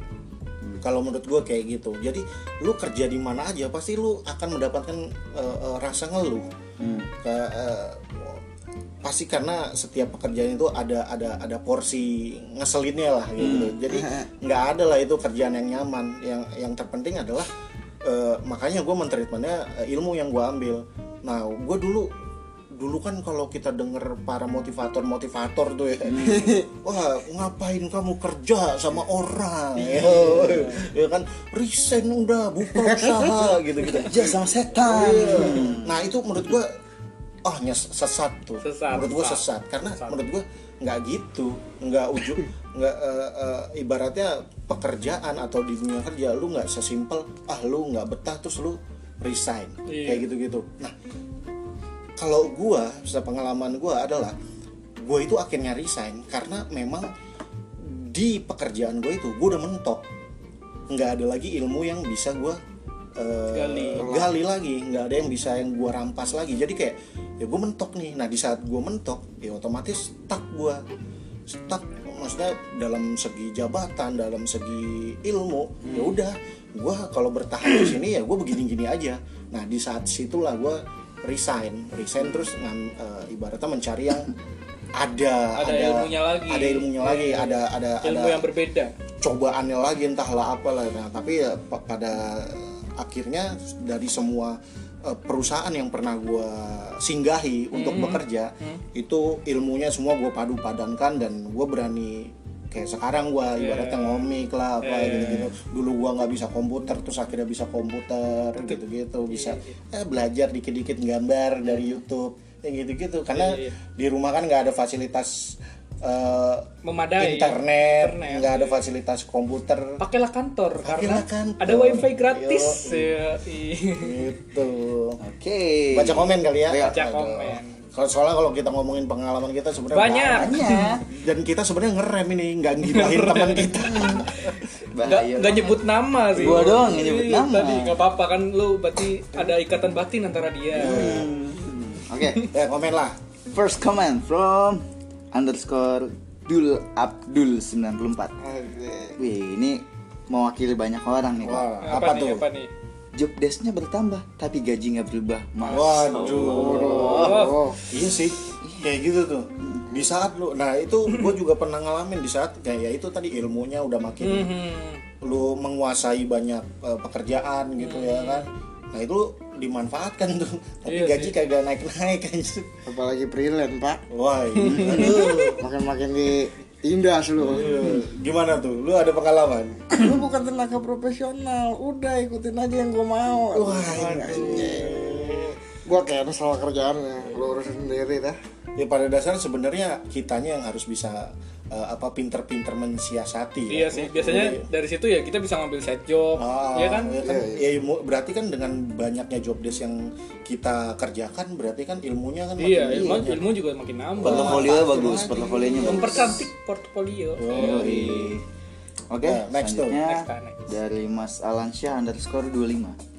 Speaker 1: kalau menurut gue kayak gitu. Jadi lu kerja di mana aja pasti lu akan mendapatkan eh, eh, rasa ngeluh. Ke- eh, pasti karena setiap pekerjaan itu ada ada ada porsi ngeselinnya lah gitu. Jadi nggak ada lah itu kerjaan yang nyaman. Yang yang terpenting adalah eh, makanya gue mentreatmentnya eh, ilmu yang gue ambil. Nah gue dulu dulu kan kalau kita denger para motivator motivator tuh ya wah ngapain kamu kerja sama orang? Ya, ya kan? Resign udah buka usaha gitu gitu
Speaker 3: Kerja sama setan.
Speaker 1: nah itu menurut gua ah nyes sesat tuh.
Speaker 2: Sesat,
Speaker 1: menurut gua
Speaker 2: sesat.
Speaker 1: sesat. Karena menurut gua nggak gitu. Nggak ujuk nggak eh, eh, ibaratnya pekerjaan atau di dunia kerja lu nggak sesimpel ah lu nggak betah terus lu resign.
Speaker 2: Iya.
Speaker 1: kayak gitu gitu nah kalau gua pengalaman gua adalah gua itu akhirnya resign karena memang di pekerjaan gue itu gue udah mentok. Nggak ada lagi ilmu yang bisa gue
Speaker 2: Gali.
Speaker 1: gali lagi. Nggak ada yang bisa yang gue rampas lagi. Jadi kayak ya gue mentok nih. Nah di saat gue mentok ya otomatis stuck gue stuck maksudnya dalam segi jabatan dalam segi ilmu ya udah. Gue kalau bertahan di sini ya gue begini-gini aja. Nah di saat situlah gue resign resign terus ngam- eh, ibaratnya mencari yang ada
Speaker 2: Ada ilmunya lagi.
Speaker 1: ada ilmunya lagi ada ada
Speaker 2: ilmu
Speaker 1: ada
Speaker 2: yang berbeda.
Speaker 1: cobaannya lagi entahlah apalah. Nah tapi ya pa- pada akhirnya dari semua eh, perusahaan yang pernah gue singgahi untuk bekerja itu ilmunya semua gue padu padankan dan gue berani kayak sekarang gua ibaratnya ngomik lah apa gitu-gitu. dulu gua nggak bisa komputer terus akhirnya bisa komputer gitu-gitu bisa eh, belajar dikit-dikit gambar dari YouTube ya gitu-gitu. Karena di rumah kan nggak ada fasilitas eh,
Speaker 2: Memadai.
Speaker 1: internet
Speaker 2: Internet,
Speaker 1: nggak ada fasilitas komputer.
Speaker 2: Pakailah kantor karena
Speaker 1: kantor.
Speaker 2: ada wifi gratis ya, iya.
Speaker 1: gitu.
Speaker 3: Oke.
Speaker 1: baca komen kali ya.
Speaker 3: Iya.
Speaker 2: baca komen
Speaker 1: kalau soalnya kalau kita ngomongin pengalaman kita sebenarnya
Speaker 2: banyak
Speaker 3: Banyak.
Speaker 1: dan kita sebenarnya ngerem ini nggak ngibahin teman kita
Speaker 3: Bahaya.
Speaker 2: nggak nyebut nama sih
Speaker 3: Gua doang yang nyebut
Speaker 2: Iya,
Speaker 3: nama.
Speaker 2: tadi nggak apa-apa kan lu berarti ada ikatan batin antara dia
Speaker 3: Oke.
Speaker 1: ya komen lah
Speaker 3: First comment from underscore Dul Abdul 94.
Speaker 4: Asik.
Speaker 3: Wih, ini mewakili banyak orang nih, Pak.
Speaker 1: wah
Speaker 2: apa,
Speaker 1: apa,
Speaker 2: nih
Speaker 1: tuh
Speaker 2: apa nih
Speaker 3: Job desk-nya bertambah, tapi gaji nggak berubah. Mas.
Speaker 1: waduh.
Speaker 4: Oh,
Speaker 1: iya sih kayak gitu tuh. Di saat lu nah itu gue juga pernah ngalamin di saat kayak ya itu tadi ilmunya udah makin
Speaker 2: Hmm.
Speaker 1: lu menguasai banyak eh, pekerjaan gitu ya kan. Nah itu dimanfaatkan tuh tapi
Speaker 2: Iya
Speaker 1: gaji kagak naik naik aja
Speaker 4: apalagi freelance pak.
Speaker 1: Wah iya. aduh.
Speaker 4: Makin makin di tindas lu.
Speaker 1: Gimana tuh? Lu ada pengalaman?
Speaker 4: Lu bukan tenaga profesional. Udah ikutin aja yang gua mau.
Speaker 1: Wah
Speaker 4: gua cancel kerjaannya lu urusin sendiri dah.
Speaker 1: Ya pada dasarnya sebenarnya kitanya yang harus bisa eh, apa pinter-pinter mensiasati
Speaker 2: iya
Speaker 1: ya.
Speaker 2: sih biasanya dari situ ya kita bisa ngambil side job
Speaker 1: Ah,
Speaker 2: ya kan
Speaker 1: ya kan? Ya, ilmu- berarti kan dengan banyaknya job desk yang kita kerjakan berarti kan ilmunya kan
Speaker 2: iya
Speaker 1: makin
Speaker 2: ilmu,
Speaker 1: banyak.
Speaker 2: ilmu juga makin nambah
Speaker 3: Portofolio bagus, portofolionya bagus.
Speaker 2: mempercantik portfolio
Speaker 3: Yoi. Oke,
Speaker 1: Nah, next
Speaker 3: selanjutnya
Speaker 2: Next, next.
Speaker 3: dari Mas Alansyah underscore 25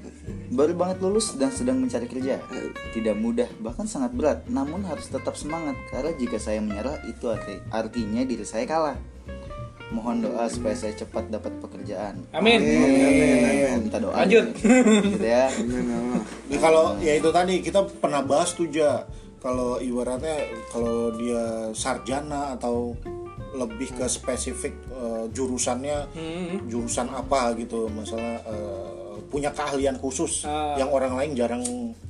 Speaker 3: Baru banget lulus dan sedang mencari kerja. Tidak mudah, bahkan sangat berat. Namun harus tetap semangat Karena jika saya menyerah, itu arti, artinya diri saya kalah. Mohon doa supaya saya cepat dapat pekerjaan.
Speaker 2: Amin.
Speaker 3: Minta doa
Speaker 2: Lanjut.
Speaker 3: gitu ya.
Speaker 1: Ya, kalau ya itu tadi kita pernah bahas tuh ja. Kalau ibaratnya kalau dia sarjana atau lebih ke spesifik eh, jurusannya
Speaker 2: Hmm.
Speaker 1: jurusan apa gitu. Masalah eh, punya keahlian khusus
Speaker 2: Ah.
Speaker 1: yang orang lain jarang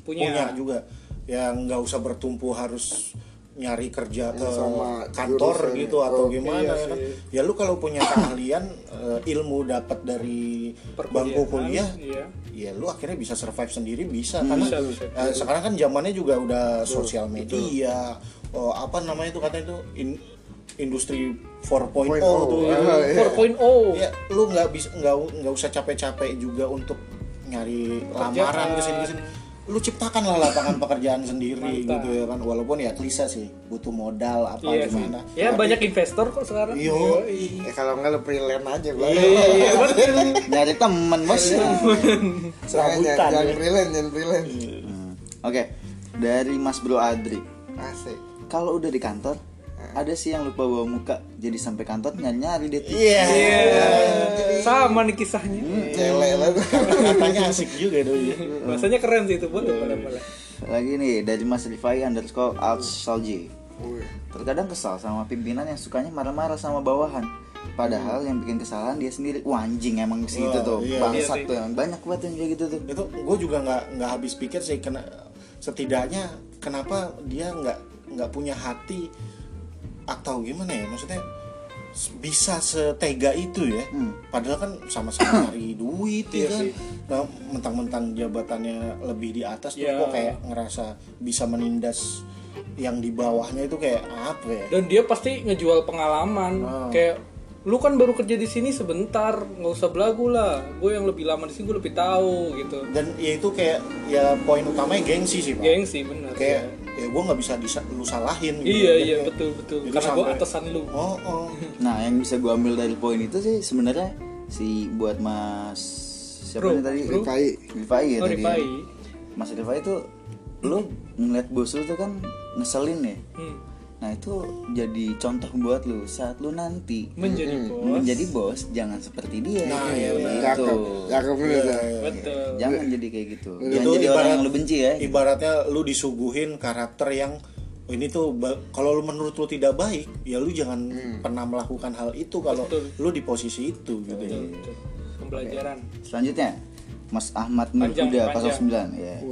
Speaker 2: Punya.
Speaker 1: punya, juga yang nggak usah bertumpu harus nyari kerja ke
Speaker 4: sama
Speaker 1: kantor
Speaker 4: jurusan.
Speaker 1: gitu atau
Speaker 4: Oh,
Speaker 1: gimana
Speaker 2: iya
Speaker 1: ya kan
Speaker 2: sih.
Speaker 1: ya lu kalau punya keahlian eh, ilmu dapat dari bangku kuliah
Speaker 2: iya
Speaker 1: ya lu akhirnya bisa survive sendiri bisa karena
Speaker 2: Bisa, bisa.
Speaker 1: eh, sekarang kan zamannya juga udah sosial media oh, apa namanya itu katanya itu in- industri 4.0 tuh
Speaker 4: iya.
Speaker 2: 4.0
Speaker 1: ya lu nggak bisa nggak nggak usah capek-capek juga untuk nyari lamaran ke sini ke sini lu ciptakanlah lapangan pekerjaan sendiri
Speaker 2: Mantap.
Speaker 1: gitu ya kan. Walaupun ya klise sih butuh modal apa
Speaker 2: iya sih.
Speaker 1: gimana.
Speaker 2: Ya
Speaker 1: Tapi-
Speaker 2: banyak investor kok sekarang.
Speaker 1: Yo.
Speaker 4: ya kalau enggak lu freelance aja gua
Speaker 2: iya betul
Speaker 3: Nyari temen bos.
Speaker 4: Jangan
Speaker 1: serabutan
Speaker 4: jangan
Speaker 1: ya.
Speaker 4: freelance jangan freelance.
Speaker 3: Hmm. Oke, dari Mas Bro Adri.
Speaker 4: Asik.
Speaker 3: Kalau udah di kantor ada sih yang lupa bawa muka jadi sampai kantor nyari nyari deh
Speaker 1: iya.
Speaker 2: Sama nih kisahnya.
Speaker 4: Cewek lah
Speaker 1: katanya asik juga dong ya.
Speaker 2: bahasanya keren sih itu boleh
Speaker 3: lagi nih dari Mas Rifai underscore out Salji.
Speaker 4: Wih,
Speaker 3: terkadang kesal sama pimpinan yang sukanya marah-marah sama bawahan. Padahal yang bikin kesalahan dia sendiri. Wah anjing emang segitu
Speaker 1: Wah,
Speaker 3: tuh
Speaker 1: iya.
Speaker 3: bangsat
Speaker 2: Iya
Speaker 3: tuh. Emang banyak banget yang kayak gitu tuh.
Speaker 1: Itu gue juga nggak nggak habis pikir sih kena setidaknya kenapa dia nggak nggak punya hati atau gimana ya maksudnya bisa setega itu ya padahal kan sama-sama cari duit ya
Speaker 2: Iya
Speaker 1: kan
Speaker 2: sih.
Speaker 1: nah, mentang-mentang jabatannya lebih di atas tuh
Speaker 2: Iya.
Speaker 1: kok kayak ngerasa bisa menindas yang di bawahnya itu kayak apa ya
Speaker 2: dan dia pasti ngejual pengalaman
Speaker 1: Ah.
Speaker 2: kayak lu kan baru kerja di sini sebentar nggak usah belagu lah. Gue yang lebih lama di sini gue lebih tahu gitu.
Speaker 1: Dan ya itu kayak ya poin utamanya gengsi sih pak.
Speaker 2: Gengsi bener
Speaker 1: kayak ya. gue nggak bisa disa- lu salahin gitu.
Speaker 2: iya iya
Speaker 1: Kayak-
Speaker 2: betul betul.
Speaker 1: Jadi
Speaker 2: karena gue atasan lu.
Speaker 1: Oh oh.
Speaker 3: Nah yang bisa gue ambil dari poin itu sih sebenarnya si buat Mas siapa
Speaker 2: Bro,
Speaker 3: nih tadi?
Speaker 2: bro.
Speaker 4: Rifai.
Speaker 3: Rifai ya
Speaker 2: Oh,
Speaker 3: tadi.
Speaker 2: Rifai.
Speaker 3: Mas Rifai itu lu ngeliat bos lu tuh kan ngeselin ya?
Speaker 2: Hmm.
Speaker 3: Nah itu jadi contoh buat lu saat lu nanti.
Speaker 2: Menjadi bos.
Speaker 3: Menjadi bos jangan seperti dia.
Speaker 1: Nah, iya, benar.
Speaker 3: gitu.
Speaker 4: Cakep dah.
Speaker 2: betul.
Speaker 3: Jangan jadi kayak gitu.
Speaker 1: Itu
Speaker 3: jangan jadi orang yang lu benci ya.
Speaker 1: ibaratnya lu disuguhin karakter yang oh, ini tuh kalau lu menurut lu tidak baik ya lu jangan pernah melakukan hal itu kalau
Speaker 2: Betul.
Speaker 1: lu di posisi itu gitu ya.
Speaker 2: betul, betul. pembelajaran
Speaker 3: selanjutnya Mas Ahmad
Speaker 2: Panjang,
Speaker 3: Nurhuda
Speaker 2: panjang.
Speaker 3: 09 ya.
Speaker 4: Wih,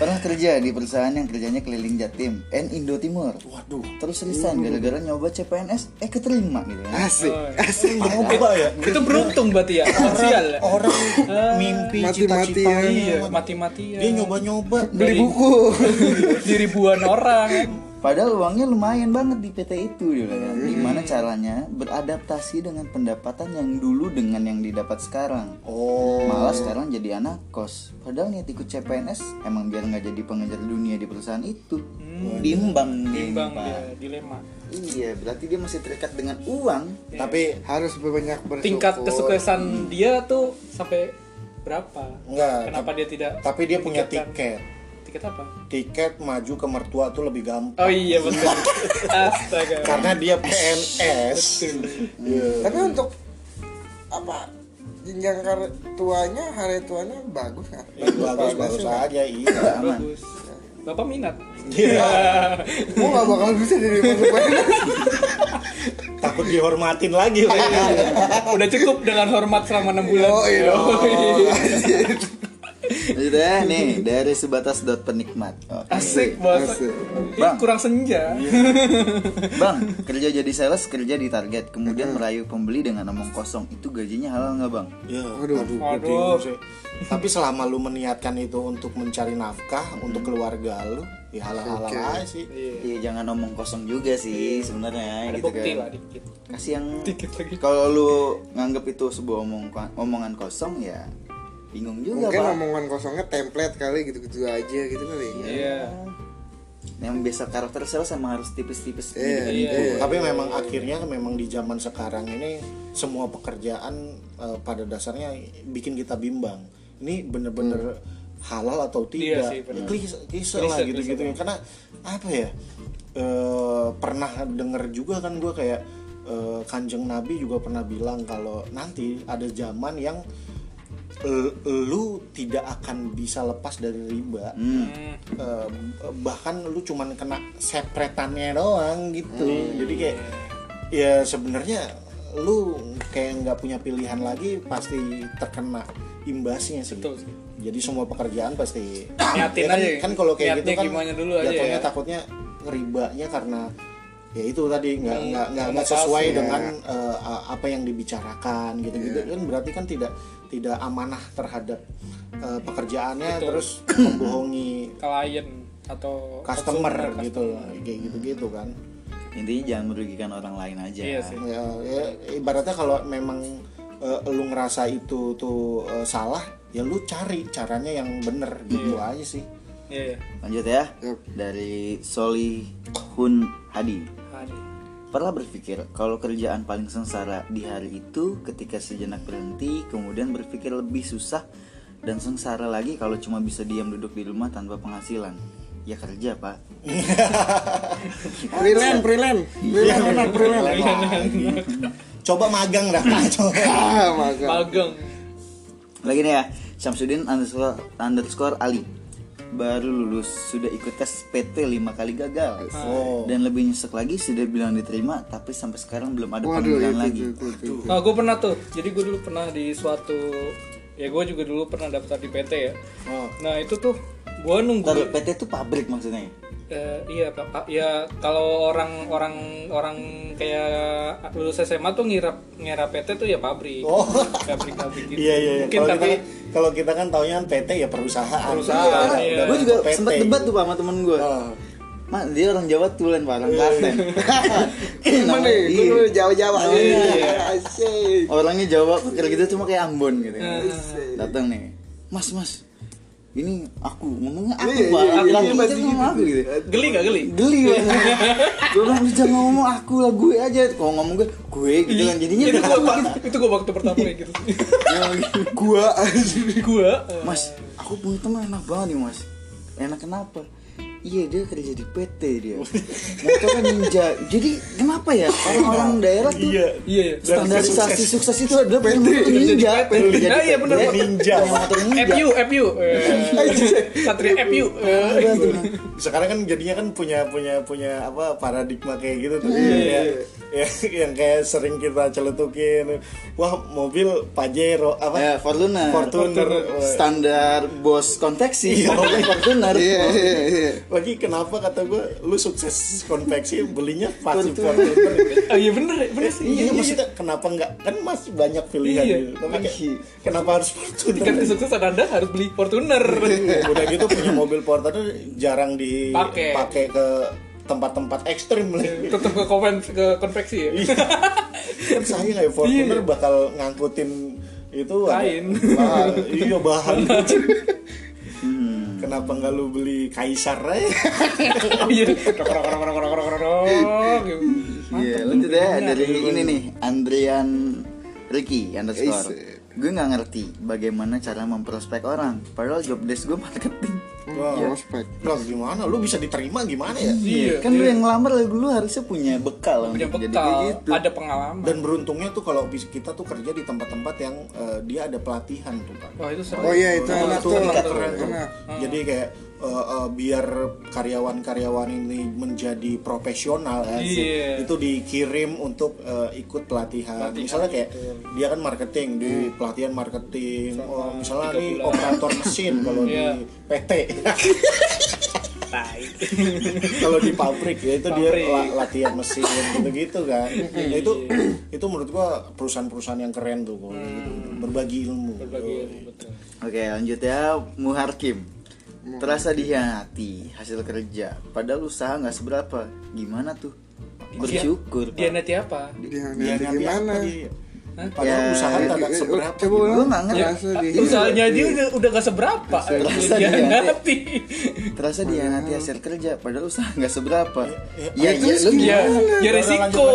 Speaker 3: Pernah kerja di perusahaan yang kerjanya keliling Jatim and Indo Timur.
Speaker 1: Waduh.
Speaker 3: Terus resign gara-gara nyoba CPNS eh keterima gitu kan.
Speaker 4: Asik, asik.
Speaker 1: Apa ya?
Speaker 2: itu beruntung berarti ya sosial ya
Speaker 1: Orang mimpi
Speaker 4: Mati-matian.
Speaker 1: cita-citanya.
Speaker 2: iya mati-mati ya
Speaker 1: Dia nyoba-nyoba.
Speaker 4: Beli buku.
Speaker 2: di ribuan orang
Speaker 3: Padahal uangnya lumayan banget di PT itu bilang kan. Gimana caranya beradaptasi dengan pendapatan yang dulu dengan yang didapat sekarang.
Speaker 1: Oh.
Speaker 3: Malah sekarang jadi anak kos. Padahal niat ikut CPNS emang biar nggak jadi pengejar dunia di perusahaan itu. Bimbang nih,
Speaker 2: timbang
Speaker 3: Pak.
Speaker 2: dia dilema
Speaker 3: Iya, berarti dia masih terikat dengan uang.
Speaker 1: Tapi
Speaker 4: Harus banyak bersyukur.
Speaker 2: tingkat kesuksesan dia tuh sampai berapa
Speaker 1: enggak.
Speaker 2: kenapa dia tidak
Speaker 1: Tapi dia punya
Speaker 2: Tiketkan.
Speaker 1: tiket.
Speaker 2: Tiket apa
Speaker 1: Tiket maju ke mertua tuh lebih gampang.
Speaker 2: oh iya betul astaga
Speaker 1: Karena dia PNS. Iya.
Speaker 4: Tapi untuk apa jenjang kar- tuanya hari tuanya bagus kan?
Speaker 1: Bagus bagus aja iya.
Speaker 2: bagus bapak minat
Speaker 4: Gua gak bakal bisa jadi masuk PNS.
Speaker 1: Takut dihormatin lagi.
Speaker 2: udah cukup dengan hormat selama enam bulan
Speaker 4: Oh, iya.
Speaker 3: Lanjut ya, nih dari sebatas dot penikmat. Oke.
Speaker 2: asik. Ini
Speaker 3: Bang.
Speaker 2: kurang senja
Speaker 3: Bang, kerja jadi sales, kerja di target, kemudian merayu pembeli dengan omong kosong. Itu gajinya halal nggak bang?
Speaker 1: Ya,
Speaker 4: Aduh.
Speaker 1: aduh,
Speaker 2: Aduh.
Speaker 1: sih. Tapi selama lu meniatkan itu untuk mencari nafkah untuk keluarga lu, ya halal-halal
Speaker 4: Oke.
Speaker 1: aja sih.
Speaker 2: Iya.
Speaker 3: Iya jangan omong kosong juga sih sebenarnya
Speaker 2: ada
Speaker 3: gitu
Speaker 2: bukti
Speaker 3: kan.
Speaker 2: lah dikit
Speaker 3: Kasih yang
Speaker 2: dikit lagi
Speaker 3: kalau lu nganggap itu sebuah omong omongan kosong ya bingung juga
Speaker 4: Mungkin
Speaker 3: pak.
Speaker 4: omongan kosongnya template kali gitu-gitu aja gitu kali.
Speaker 2: iya
Speaker 3: Yang biasa karakter sales emang harus tipis-tipis
Speaker 4: Iya,
Speaker 3: gitu.
Speaker 2: iya.
Speaker 1: Tapi memang akhirnya memang di zaman sekarang ini semua pekerjaan eh, pada dasarnya bikin kita bimbang. Ini bener-bener halal atau
Speaker 2: Iya
Speaker 1: tidak?
Speaker 2: sih, bener.
Speaker 1: Klise, klise
Speaker 2: Klise,
Speaker 1: lah gitu-gitu. Karena apa ya? eh, pernah denger juga kan gue kayak eh, kanjeng Nabi juga pernah bilang kalau nanti ada zaman yang lu tidak akan bisa lepas dari riba.
Speaker 2: Hmm.
Speaker 1: Eh, bahkan lu cuman kena sepretannya doang gitu jadi kayak ya sebenarnya lu kayak nggak punya pilihan lagi pasti terkena imbasnya sih
Speaker 2: Betul sih.
Speaker 1: jadi semua pekerjaan pasti
Speaker 2: Niatin
Speaker 1: Ya kan,
Speaker 2: aja.
Speaker 1: kan kalau kayak gitu kan
Speaker 2: gimana dulu aja
Speaker 1: jatuhnya
Speaker 2: ya.
Speaker 1: takutnya ribanya karena ya itu tadi nggak
Speaker 2: Hmm,
Speaker 1: nggak nggak sesuai
Speaker 2: ya.
Speaker 1: dengan eh, apa yang dibicarakan gitu gitu kan berarti kan tidak tidak amanah terhadap eh, pekerjaannya terus membohongi
Speaker 2: klien atau
Speaker 1: customer
Speaker 2: konsumen,
Speaker 1: gitu kayak gitu gitu kan
Speaker 3: Intinya jangan merugikan orang lain aja.
Speaker 2: Iya sih.
Speaker 1: ya, ya, ibaratnya kalau memang eh, lu ngerasa itu tuh eh, salah ya lu cari caranya yang bener gitu aja sih
Speaker 2: iya iya
Speaker 3: Lanjut ya. Dari Solihun Hadi.
Speaker 2: Ada.
Speaker 3: Pernah berpikir kalau kerjaan paling sengsara di hari itu ketika sejenak berhenti kemudian berpikir lebih susah dan sengsara lagi kalau cuma bisa diam duduk di rumah tanpa penghasilan. Ya kerja pak.
Speaker 4: Freelance, freelance. Freelance enak, freelance.
Speaker 1: coba magang dah coba
Speaker 4: Ah,
Speaker 2: magang
Speaker 3: Lagi nih ya, Syamsuddin underscore, underscore Ali Baru lulus, sudah ikut tes PT 5 kali gagal
Speaker 1: Oh.
Speaker 3: Dan lebih nyesek lagi, sudah bilang diterima Tapi sampai sekarang belum ada
Speaker 4: Waduh,
Speaker 3: panggilan
Speaker 4: itu,
Speaker 3: lagi
Speaker 4: itu, itu, itu.
Speaker 2: Nah, gue pernah tuh. Jadi gue dulu pernah di suatu ya gue juga dulu pernah daftar di PT ya.
Speaker 1: Oh.
Speaker 2: Nah, itu tuh gue nunggu
Speaker 3: Ntar PT itu pabrik maksudnya
Speaker 2: Eh, iya pak ya kalau orang orang orang kayak lulus SMA tuh ngira ngira PT tuh ya pabrik
Speaker 1: Oh.
Speaker 2: pabrik pabrik gitu
Speaker 1: iya iya iya.
Speaker 2: mungkin
Speaker 1: kalau
Speaker 2: karena
Speaker 1: kalau kita kan taunya PT ya perusahaan
Speaker 2: Perusahaan, iya.
Speaker 3: Gue juga
Speaker 1: PT.
Speaker 3: sempat debat tuh pak sama temen gue
Speaker 1: Oh.
Speaker 3: Mak dia orang Jawa tulen pak, orang Klaten
Speaker 4: Gimana nih?
Speaker 3: Iya.
Speaker 4: Gue Jawa-Jawa.
Speaker 2: Iya.
Speaker 4: Asik.
Speaker 3: Orangnya Jawa kira gitu cuma kayak Ambon gitu
Speaker 2: Eh.
Speaker 3: Datang nih Mas mas Ini aku ngomongnya aku
Speaker 4: Iya,
Speaker 3: pak.
Speaker 4: iya,
Speaker 3: Laki-laki
Speaker 4: iya, pasti
Speaker 3: ngomong aku gitu.
Speaker 2: geli gak geli?
Speaker 3: Geli banget gue bilang "Lu jangan ngomong aku lah gue aja. Kalau ngomong gue gue gitu kan. Jadinya
Speaker 2: itu gue
Speaker 3: gitu.
Speaker 2: itu gue waktu pertama kayak gitu.
Speaker 4: Gua.
Speaker 2: Gue
Speaker 3: mas aku punya teman enak banget nih mas. Enak kenapa Iya dia kerja di PT dia Motornya ninja Jadi kenapa ya orang-orang daerah tuh
Speaker 1: Iya.
Speaker 2: Iya, iya.
Speaker 3: Standarisasi sukses itu adalah motor ninja
Speaker 2: PT. Ah, iya, bener, Pak.
Speaker 1: Ninja.
Speaker 3: Motor ninja
Speaker 2: FU, FU. Satria FU.
Speaker 1: Sekarang kan jadinya kan punya punya punya apa paradigma kayak gitu tuh ya, ya, yang kayak sering kita celetukin wah mobil Pajero apa
Speaker 3: Ya, Fortuner.
Speaker 1: Fortuner.
Speaker 3: Standar bos konveksi.
Speaker 1: Iya.
Speaker 3: Mobil Fortuner.
Speaker 4: Iya iya iya.
Speaker 1: lagi kenapa kata gue lu sukses konveksi belinya pasti Fortuner
Speaker 2: Oh iya bener, bener sih.
Speaker 1: iya, maksudnya kenapa enggak kan masih banyak pilihan
Speaker 2: Iya.
Speaker 1: gitu. tapi kayak,
Speaker 3: Iya.
Speaker 1: kenapa harus Fortuner
Speaker 2: Tiket kesuksesan Anda harus beli Fortuner.
Speaker 1: udah gitu punya mobil Fortuner jarang
Speaker 2: Pakai.
Speaker 1: dipakai ke tempat-tempat ekstrim lagi
Speaker 2: Tetap ke konven ke konveksi ya.
Speaker 1: kan sayang ya Fortuner bakal ngangkutin itu ada-
Speaker 2: Kain.
Speaker 1: Ah, iya bahan kenapa nggak lu beli Kaisar aja
Speaker 2: Oh iya.
Speaker 3: Iya, lanjut ya dari ini nih Andrian Ricky underscore. Gue nggak ngerti bagaimana cara memprospek orang. Padahal job desk gue marketing.
Speaker 1: Wah,
Speaker 4: Prospek.
Speaker 1: lah gimana lu bisa diterima gimana ya
Speaker 2: Iya.
Speaker 3: Kan lu yang ngelamar lu harusnya punya bekal
Speaker 2: Punya
Speaker 3: jadi
Speaker 2: bekal,
Speaker 3: kayak gitu.
Speaker 2: ada pengalaman.
Speaker 1: dan beruntungnya tuh kalau bis- kita tuh kerja di tempat-tempat yang eh, dia ada pelatihan tuh pak
Speaker 2: Wah itu seru.
Speaker 4: Oh iya itu enak
Speaker 1: itu
Speaker 4: tuh.
Speaker 1: kan keren tuh.
Speaker 4: Enak.
Speaker 1: Jadi kayak eh, eh, biar karyawan-karyawan ini menjadi profesional ya,
Speaker 2: Iya.
Speaker 1: itu dikirim untuk eh, ikut pelatihan. Misalnya kayak dia kan marketing di pelatihan marketing. Oh, misalnya nih operator mesin kalau
Speaker 2: Iya.
Speaker 1: di PT.
Speaker 2: Tai.
Speaker 1: kalau di pabrik ya itu dia
Speaker 2: Pabrik.
Speaker 1: la- latihan mesin gitu-gitu kan. Ya, itu itu menurut gua perusahaan-perusahaan yang keren tuh kalau gitu. berbagi ilmu.
Speaker 2: Berbagi ilmu, betul.
Speaker 3: Oke, lanjut ya Muharkim. Terasa dihianati hasil kerja, padahal usaha nggak seberapa. Gimana tuh? Bersyukur.
Speaker 2: Dia
Speaker 3: Pak.
Speaker 2: nanti apa?
Speaker 4: Nanti gimana?
Speaker 1: apa dia? Padahal
Speaker 3: Ya,
Speaker 1: usaha tidak
Speaker 4: Eh,
Speaker 1: seberapa.
Speaker 4: Coba
Speaker 3: Gua
Speaker 4: ulang.
Speaker 3: nggak ngerti.
Speaker 4: Rasa di-
Speaker 2: Usahanya dia udah, udah gak seberapa.
Speaker 3: Terasa
Speaker 2: Dia
Speaker 3: dia-
Speaker 2: nanti.
Speaker 3: Terasa dihianati hasil kerja, padahal usaha nggak seberapa.
Speaker 1: ya,
Speaker 3: Ya, ya, lu
Speaker 2: Ya, ya resiko.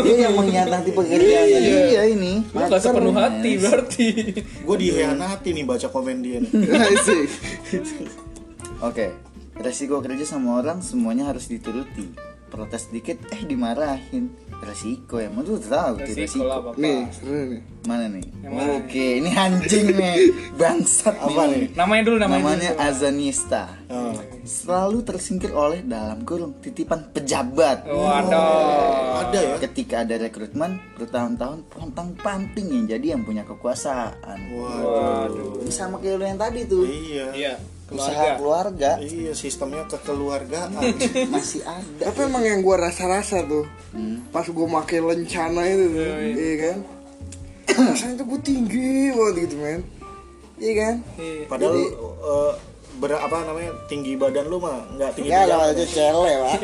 Speaker 3: Dia yang mengkhianati pekerjaannya dia ini.
Speaker 2: Lu gak sepenuh hati berarti.
Speaker 1: gue dihianati nih baca komen dia nih.
Speaker 3: Oke, resiko kerja sama orang semuanya harus dituruti. Protes dikit, eh dimarahin. Resiko ya, lu tahu tuh
Speaker 2: Resiko lah
Speaker 3: resiko.
Speaker 2: bapak.
Speaker 4: Nih, seru nih.
Speaker 3: Mana nih?
Speaker 2: mana
Speaker 3: Oke, ini anjing nih, bangsat
Speaker 1: Apa nih?
Speaker 2: Namanya dulu namanya.
Speaker 3: Namanya
Speaker 2: dulu.
Speaker 3: Azanista.
Speaker 1: Oh.
Speaker 3: Selalu tersingkir oleh dalam kurung titipan pejabat.
Speaker 2: Waduh.
Speaker 1: Ada ya?
Speaker 3: Ketika ada rekrutmen bertahun-tahun pontang panting yang jadi yang punya kekuasaan.
Speaker 2: Waduh.
Speaker 3: Ini sama kayak lu yang tadi tuh.
Speaker 1: Iya.
Speaker 2: Iya.
Speaker 3: Usaha
Speaker 2: Keluarga.
Speaker 3: keluarga
Speaker 1: Iya, sistemnya kekeluargaan.
Speaker 3: masih ada.
Speaker 4: Tapi emang yang gua rasa-rasa tuh
Speaker 3: Hmm.
Speaker 4: Pas gua make lencana itu tuh Iya kan Rasanya tuh gua tinggi banget gitu men Iya kan
Speaker 2: Iya.
Speaker 1: Padahal eh, ber- apa namanya tinggi badan lu mah nggak tinggi
Speaker 4: Ya lah
Speaker 1: badan.
Speaker 4: aja cele pak.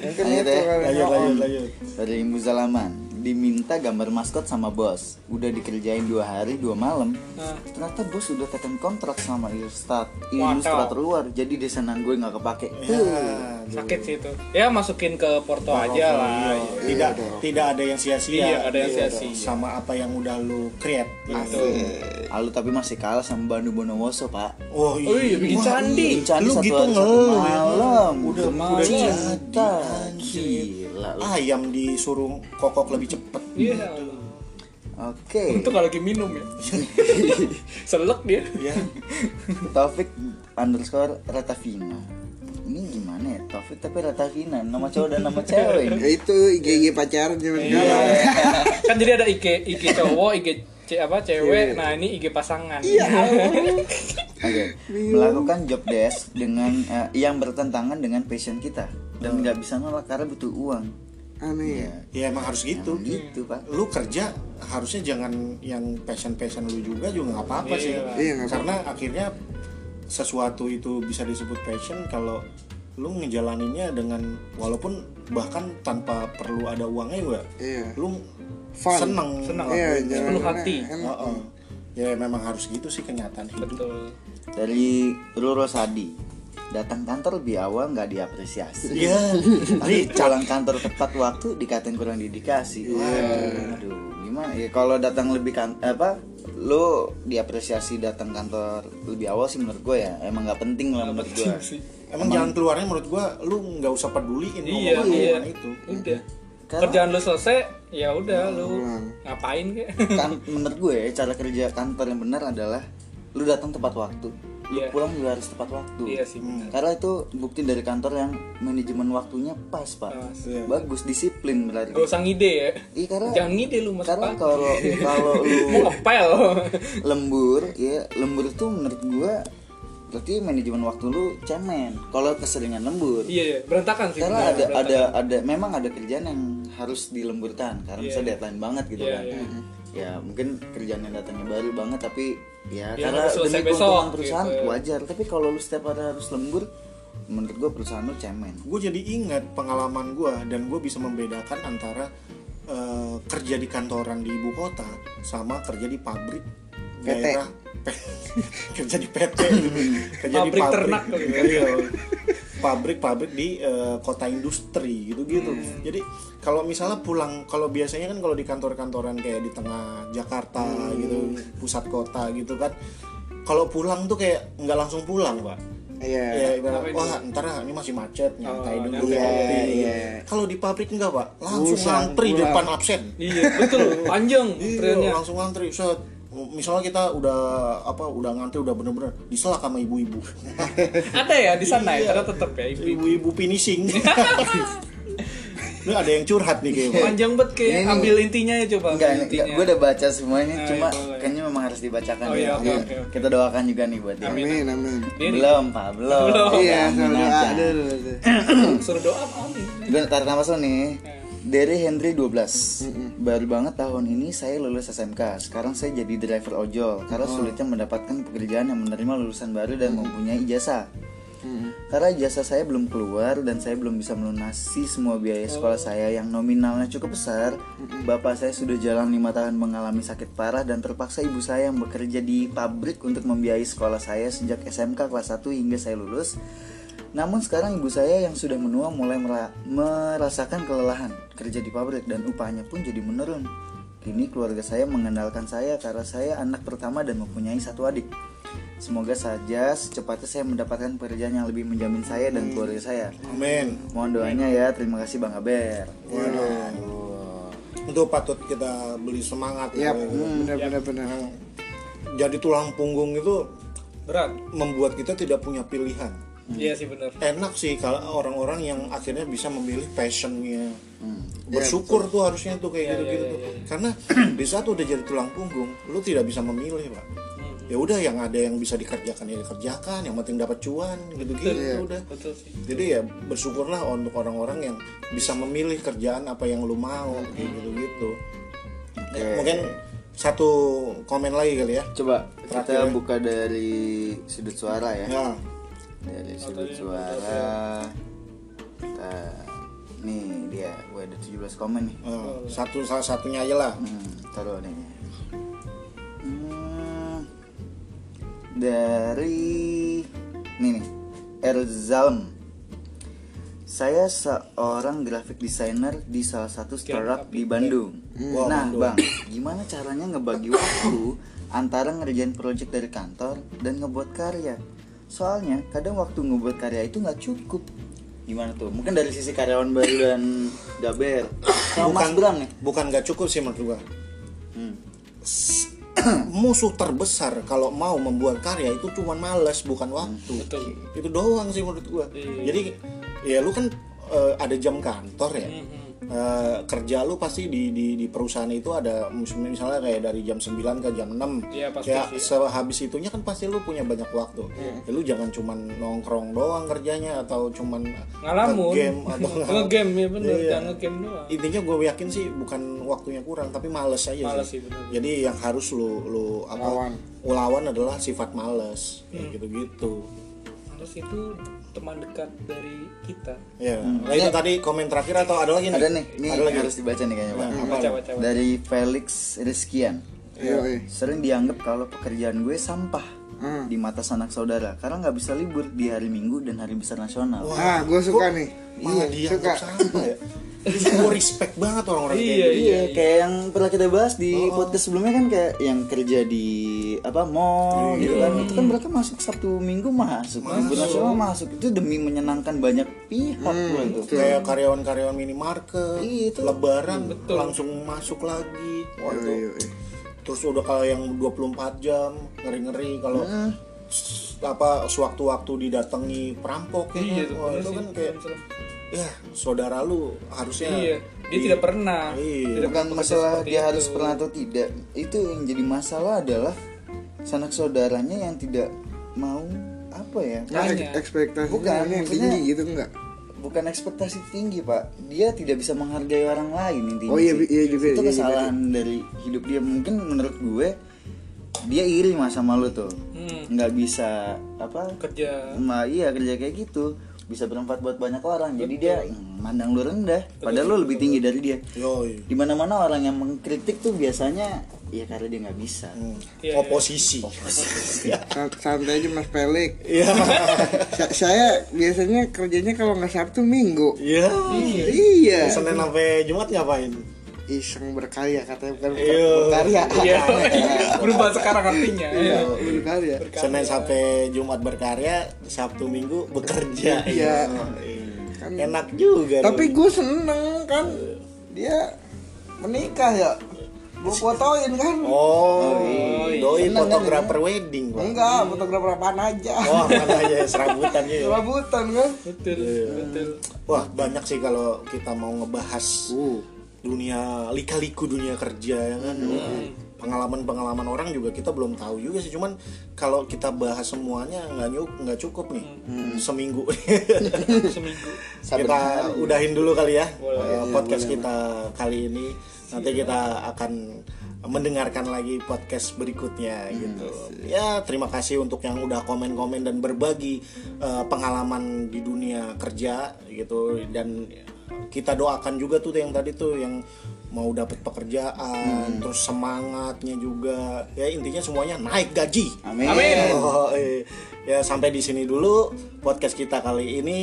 Speaker 4: Mungkin
Speaker 3: Lanjut
Speaker 4: itu
Speaker 3: ya.
Speaker 4: kali
Speaker 1: Lanjut, lanjut, lanjut.
Speaker 3: Dari Muzalaman diminta gambar maskot sama bos. Udah dikerjain dua hari dua malam.
Speaker 2: Nah.
Speaker 3: ternyata bos udah tekan kontrak sama ilustrat ilustrator luar jadi desainer gue nggak kepake.
Speaker 1: Ya,
Speaker 2: Sakit sih itu. Ya masukin ke porto aja lah.
Speaker 1: tidak tidak ada yang sia-sia.
Speaker 2: Iya, ada yang sia-sia.
Speaker 1: Sama apa yang udah lu create. Gitu.
Speaker 3: Lalu tapi masih kalah sama Bandu Bondowoso pak.
Speaker 1: Oh
Speaker 2: Oh iya, bikin candi.
Speaker 3: Bikin candi
Speaker 1: Lu
Speaker 3: satu
Speaker 1: gitu
Speaker 3: hari satu
Speaker 1: ngeluh.
Speaker 3: malam.
Speaker 1: Udah udah
Speaker 3: cinta
Speaker 1: jadi
Speaker 3: gila lu.
Speaker 1: Ayam disuruh kokok lebih cepet.
Speaker 2: Iya.
Speaker 3: oke
Speaker 2: Untuk kalau lagi minum ya. Selek dia.
Speaker 1: Ya.
Speaker 3: Taufik underscore Ratavina ini gimana ya Taufik tapi Ratavina nama cowok dan nama cewek ini
Speaker 4: Ya itu IG-IG pacaran zaman
Speaker 2: Iya. kan jadi ada IG IG cowok, IG ce- apa cewek. Nah, ini IG pasangan.
Speaker 4: Iya
Speaker 3: Oke, melakukan job desk dengan eh, yang bertentangan dengan passion kita dan nggak bisa nolak karena butuh uang.
Speaker 4: Aneh ya
Speaker 1: Ya emang harus gitu.
Speaker 3: Gitu pak.
Speaker 1: Lu kerja harusnya jangan yang passion-passion lu juga juga nggak apa-apa sih.
Speaker 4: Iya, nggak
Speaker 1: Karena akhirnya sesuatu itu bisa disebut passion kalau lu ngejalaninnya dengan walaupun bahkan tanpa perlu ada uangnya juga
Speaker 4: Iya
Speaker 1: lu
Speaker 4: Fun.
Speaker 1: seneng
Speaker 2: Seneng.
Speaker 4: Iya.
Speaker 2: Sepenuh hati.
Speaker 4: enak.
Speaker 1: Heeh. ya memang harus gitu sih kenyataan hidup
Speaker 2: Betul.
Speaker 3: Dari Roro Sadi, datang kantor lebih awal nggak diapresiasi.
Speaker 1: Iya.
Speaker 3: Tapi pulang kantor tepat waktu dikatain kurang dedikasi. Waduh, gimana ya kalau datang lebih kan apa lo diapresiasi datang kantor lebih awal sih menurut gue ya emang nggak penting lah menurut gue
Speaker 2: sih.
Speaker 1: Emang jalan keluarnya menurut gua lu nggak usah peduliin
Speaker 2: Iya,
Speaker 1: omongan
Speaker 2: iya.
Speaker 1: omongan itu.
Speaker 2: Udah.
Speaker 3: Karena-
Speaker 2: Kerjaan lu selesai, ya udah lu ngapain kek?
Speaker 3: kan menurut gue cara kerja kantor yang benar adalah lu datang tepat waktu lu
Speaker 2: Iya.
Speaker 3: pulang juga harus tepat waktu
Speaker 2: Iya sih, benar.
Speaker 3: karena itu bukti dari kantor yang manajemen waktunya pas pak
Speaker 2: Pas.
Speaker 3: bagus disiplin berarti
Speaker 2: Gak usah ngide ya.
Speaker 3: iya karena
Speaker 2: Jangan ngide lu mas
Speaker 3: karena kalau kalau lu
Speaker 2: Mau ngepel.
Speaker 3: lembur ya lembur itu menurut gue berarti manajemen waktu lu cemen kalau keseringan lembur
Speaker 2: iya, iya, berantakan sih.
Speaker 3: karena ada
Speaker 2: berantakan.
Speaker 3: ada ada memang ada kerjaan yang harus dilemburkan karena
Speaker 2: Iya,
Speaker 3: bisa deadline banget gitu
Speaker 2: Iya,
Speaker 3: kan
Speaker 2: iya.
Speaker 3: ya mungkin kerjaan yang datangnya baru banget tapi ya
Speaker 2: Iya,
Speaker 3: karena demi keuntungan perusahaan
Speaker 2: gitu.
Speaker 3: wajar tapi kalau lu setiap hari harus lembur menurut gua perusahaan lu cemen
Speaker 1: Gue jadi ingat pengalaman gua dan gue bisa membedakan antara eh, kerja di kantoran di ibu kota sama kerja di pabrik
Speaker 4: PT.
Speaker 1: daerah kerja di PT kerja di
Speaker 2: Pabrik ternak ya.
Speaker 1: Iya. pabrik-pabrik di eh, kota industri gitu gitu
Speaker 2: Hmm.
Speaker 1: jadi kalau misalnya pulang kalau biasanya kan kalau di kantor-kantoran kayak di tengah Jakarta
Speaker 2: Hmm.
Speaker 1: gitu pusat kota gitu kan kalau pulang tuh kayak nggak langsung pulang pak
Speaker 4: Iya.
Speaker 1: ya
Speaker 2: Ngapain
Speaker 1: wah ntar ah, ini masih macet nyantai
Speaker 2: Oh,
Speaker 1: dulu
Speaker 4: Iya, iya.
Speaker 1: kalau di pabrik enggak pak langsung ngantri
Speaker 4: pulang.
Speaker 1: depan absen
Speaker 2: Iya, betul. Panjang
Speaker 1: iya langsung ngantri set misalnya kita udah apa udah ngantri udah bener-bener diselak sama ibu-ibu
Speaker 2: Ada ya di sana
Speaker 1: Iya.
Speaker 2: ya, karena tetap ya ibu.
Speaker 1: ibu-ibu finishing Ini ada yang curhat nih kayaknya
Speaker 2: Panjang banget kayak
Speaker 3: Ini-
Speaker 2: ambil intinya ya coba.
Speaker 3: enggak,
Speaker 2: ambil
Speaker 3: enggak
Speaker 2: intinya.
Speaker 3: gue udah baca semuanya
Speaker 2: Nah,
Speaker 3: cuma
Speaker 2: iya, boleh.
Speaker 3: kayaknya memang harus dibacakan
Speaker 2: Oh,
Speaker 3: ya.
Speaker 2: iya, oke,
Speaker 3: Oke,
Speaker 2: oke, oke.
Speaker 3: kita doakan juga nih buat dia
Speaker 4: Amin, amin.
Speaker 2: Nih,
Speaker 3: belum pak belum
Speaker 2: Belum.
Speaker 4: Iya,
Speaker 3: Amin
Speaker 4: sama doa dulu.
Speaker 2: suruh doa amin.
Speaker 3: Gue tarik nafas lo nih Dari Henry 12 Baru banget tahun ini saya lulus SMK Sekarang saya jadi driver ojol Karena sulitnya mendapatkan pekerjaan yang menerima lulusan baru dan mempunyai ijazah Karena ijazah saya belum keluar dan saya belum bisa melunasi semua biaya sekolah saya yang nominalnya cukup besar. Bapak saya sudah jalan lima tahun mengalami sakit parah dan terpaksa ibu saya yang bekerja di pabrik untuk membiayai sekolah saya sejak SMK kelas 1 hingga saya lulus. Namun sekarang ibu saya yang sudah menua mulai mera- merasakan kelelahan kerja di pabrik dan upahnya pun jadi menurun. Kini keluarga saya mengandalkan saya karena saya anak pertama dan mempunyai satu adik. Semoga saja secepatnya saya mendapatkan pekerjaan yang lebih menjamin saya dan keluarga saya.
Speaker 1: amin
Speaker 3: Mohon doanya ya. Terima kasih Bang Aber.
Speaker 1: itu patut kita beli semangat
Speaker 4: Iya,
Speaker 1: gitu.
Speaker 4: benar benar benar.
Speaker 1: jadi tulang punggung itu
Speaker 2: Berat.
Speaker 1: membuat kita tidak punya pilihan
Speaker 2: Iya sih benar.
Speaker 1: enak sih kalau orang-orang yang akhirnya bisa memilih passionnya. Bersyukur tuh harusnya tuh kayak gitu-gitu tuh. karena di saat udah jadi tulang punggung lu tidak bisa memilih pak. Ya udah yang ada yang bisa dikerjakan ya dikerjakan yang penting dapat cuan gitu-gitu udah.
Speaker 2: Betul sih.
Speaker 1: jadi ya bersyukurlah untuk orang-orang yang bisa memilih kerjaan apa yang lu mau kayak gitu-gitu. Ya, mungkin satu komen lagi kali ya.
Speaker 3: Coba
Speaker 1: Terakhir
Speaker 3: kita
Speaker 1: ya.
Speaker 3: buka dari sudut suara ya.
Speaker 1: ya
Speaker 3: Dari sudut suara. Kita nih dia, gue ada 17 komen nih.
Speaker 1: eh, satu salah satunya aja lah
Speaker 3: Hmm, taruh nih. Hmm, dari nih nih, Erzalm. Saya seorang graphic designer di salah satu startup di Bandung.
Speaker 1: Wah,
Speaker 3: nah,
Speaker 1: Bandung.
Speaker 3: Bang, gimana caranya ngebagi waktu antara ngerjain project dari kantor dan ngebuat karya? Soalnya kadang waktu ngebuat karya itu nggak cukup. Gimana tuh? Mungkin dari sisi karyawan baru dan Gaber. Sama Mas Bram nih.
Speaker 1: bukan gak cukup sih menurut gua
Speaker 3: Hmm.
Speaker 1: musuh terbesar kalau mau membuat karya itu cuma males bukan waktu
Speaker 2: Betul.
Speaker 1: itu doang sih menurut gua
Speaker 2: Iya.
Speaker 1: jadi ya lu kan eh, ada jam kantor ya
Speaker 2: Mhm.
Speaker 1: Eh, kerja lu pasti di, di di perusahaan itu ada mis- misalnya kayak dari jam 9 ke jam 6
Speaker 2: Iya, pasti
Speaker 1: kayak
Speaker 2: sih.
Speaker 1: sehabis itunya kan pasti lu punya banyak waktu ya, lu jangan cuman nongkrong doang kerjanya atau cuman
Speaker 2: Ngalamun.
Speaker 1: game atau
Speaker 2: Ngegame ya bener,
Speaker 1: Iya.
Speaker 2: jangan ngegame doang.
Speaker 1: intinya gue yakin sih bukan waktunya kurang tapi males aja
Speaker 2: Males
Speaker 1: sih.
Speaker 2: sih, bener.
Speaker 1: jadi yang harus lu lu apa
Speaker 4: Lawan.
Speaker 1: lawan adalah sifat males
Speaker 2: Hmm.
Speaker 1: kayak gitu gitu
Speaker 2: Terus itu teman dekat dari kita.
Speaker 1: ya nah, itu tadi komen terakhir atau ada lagi nih
Speaker 3: Ada nih, ini
Speaker 1: ada lagi
Speaker 3: harus dibaca nih kayaknya Pak.
Speaker 2: Baca baca. baca.
Speaker 3: Dari Felix Rizkian.
Speaker 4: Iya, iya.
Speaker 3: Sering dianggap kalau pekerjaan gue sampah
Speaker 4: Hmm.
Speaker 3: di mata sanak saudara karena nggak bisa libur di hari Minggu dan hari besar nasional.
Speaker 4: Ah, gue suka nih. Iya,
Speaker 1: dia
Speaker 4: suka.
Speaker 1: ya gue respect banget orang-orang kayak
Speaker 2: Iya,
Speaker 1: gitu.
Speaker 3: Iya, kayak yang pernah kita bahas di podcast sebelumnya kan kayak yang kerja di apa mall gitu kan. Itu kan mereka masuk Sabtu Minggu masuk, libur nasional masuk. Itu demi menyenangkan banyak pihak loh itu.
Speaker 1: kayak karyawan-karyawan minimarket
Speaker 3: Iya, itu.
Speaker 1: lebaran langsung masuk lagi Wah.
Speaker 4: Iya, iya.
Speaker 1: Terus udah kalau yang 24 jam ngeri-ngeri kalau s- apa sewaktu-waktu didatangi perampok ya
Speaker 2: Iya, itu
Speaker 1: Wah, itu
Speaker 2: sih.
Speaker 1: kan kayak ya saudara lu harusnya
Speaker 2: Iya, dia tidak pernah.
Speaker 1: Iya.
Speaker 2: Tidak
Speaker 3: Bukan masalah dia
Speaker 2: itu.
Speaker 3: harus pernah atau tidak. Itu yang jadi masalah adalah sanak saudaranya yang tidak mau apa ya?
Speaker 4: Nah,
Speaker 2: Tanya.
Speaker 4: ek- ekspektasinya
Speaker 3: Bukan,
Speaker 4: yang tinggi gitu enggak?
Speaker 3: Bukan ekspektasi tinggi pak. Dia tidak bisa menghargai orang lain intinya
Speaker 4: Oh, iya,
Speaker 3: sih.
Speaker 4: iya juga,
Speaker 3: itu
Speaker 4: iya
Speaker 3: kesalahan dari hidup dia. Mungkin menurut gue dia iri mas sama lu tuh.
Speaker 2: Hmm.
Speaker 3: nggak bisa apa
Speaker 2: kerja.
Speaker 3: Ma, iya kerja kayak gitu bisa bermanfaat buat banyak orang. Jadi dia mm, mandang lu rendah. Padahal lu lebih tinggi dari dia. Di mana mana orang yang mengkritik tuh biasanya ya karena dia nggak bisa.
Speaker 1: Hmm.
Speaker 2: Iya,
Speaker 1: oposisi.
Speaker 4: Sa- Santai aja Mas Pelik.
Speaker 1: iya.
Speaker 4: Sa- saya biasanya kerjanya kalau nggak Sabtu Minggu.
Speaker 1: iya.
Speaker 4: Iya.
Speaker 1: senin sampai jumat ngapain
Speaker 4: Iseng berkarya katanya bukan ber-
Speaker 1: Iya.
Speaker 4: berkarya.
Speaker 2: Iya. berubah sekarang artinya
Speaker 4: Iya, berkarya.
Speaker 1: senin sampai jumat berkarya sabtu minggu bekerja
Speaker 4: Iya.
Speaker 1: Kan enak juga
Speaker 4: Tapi gue seneng kan dia menikah ya. Gue fotoin kan.
Speaker 1: oh, doi
Speaker 3: Senang kan
Speaker 1: fotografer wedding Pak.
Speaker 4: Enggak, fotografer apaan aja.
Speaker 1: oh mana aja serabutan ya
Speaker 4: Serabutan kan.
Speaker 2: betul betul
Speaker 1: wah banyak sih kalau kita mau ngebahas
Speaker 4: Uh.
Speaker 1: Dunia lika-liku dunia kerja ya kan? Pengalaman-pengalaman orang juga kita belum tahu juga sih. Cuman kalau kita bahas semuanya nggak nyuk nggak cukup nih. Seminggu.
Speaker 2: Seminggu.
Speaker 1: Kita udahin dulu kali ya eh, podcast kita kali ini. Nanti kita akan mendengarkan lagi podcast berikutnya gitu. ya terima kasih untuk yang udah komen-komen dan berbagi eh, pengalaman di dunia kerja gitu. Dan kita doakan juga tuh yang tadi tuh yang mau dapat pekerjaan terus semangatnya juga. Ya intinya semuanya naik gaji.
Speaker 3: Amin,
Speaker 2: Amin.
Speaker 1: Oh, iya. ya sampai di sini dulu podcast kita kali ini.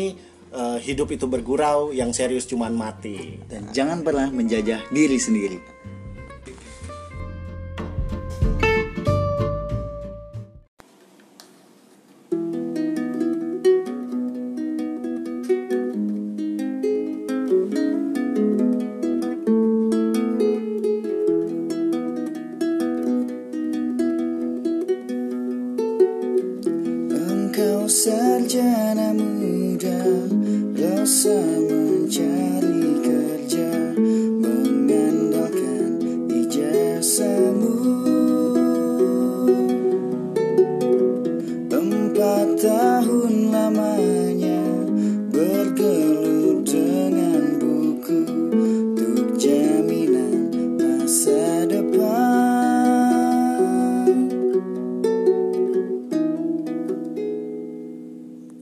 Speaker 1: Eh, hidup itu bergurau yang serius cuman mati.
Speaker 3: Dan jangan pernah menjajah diri sendiri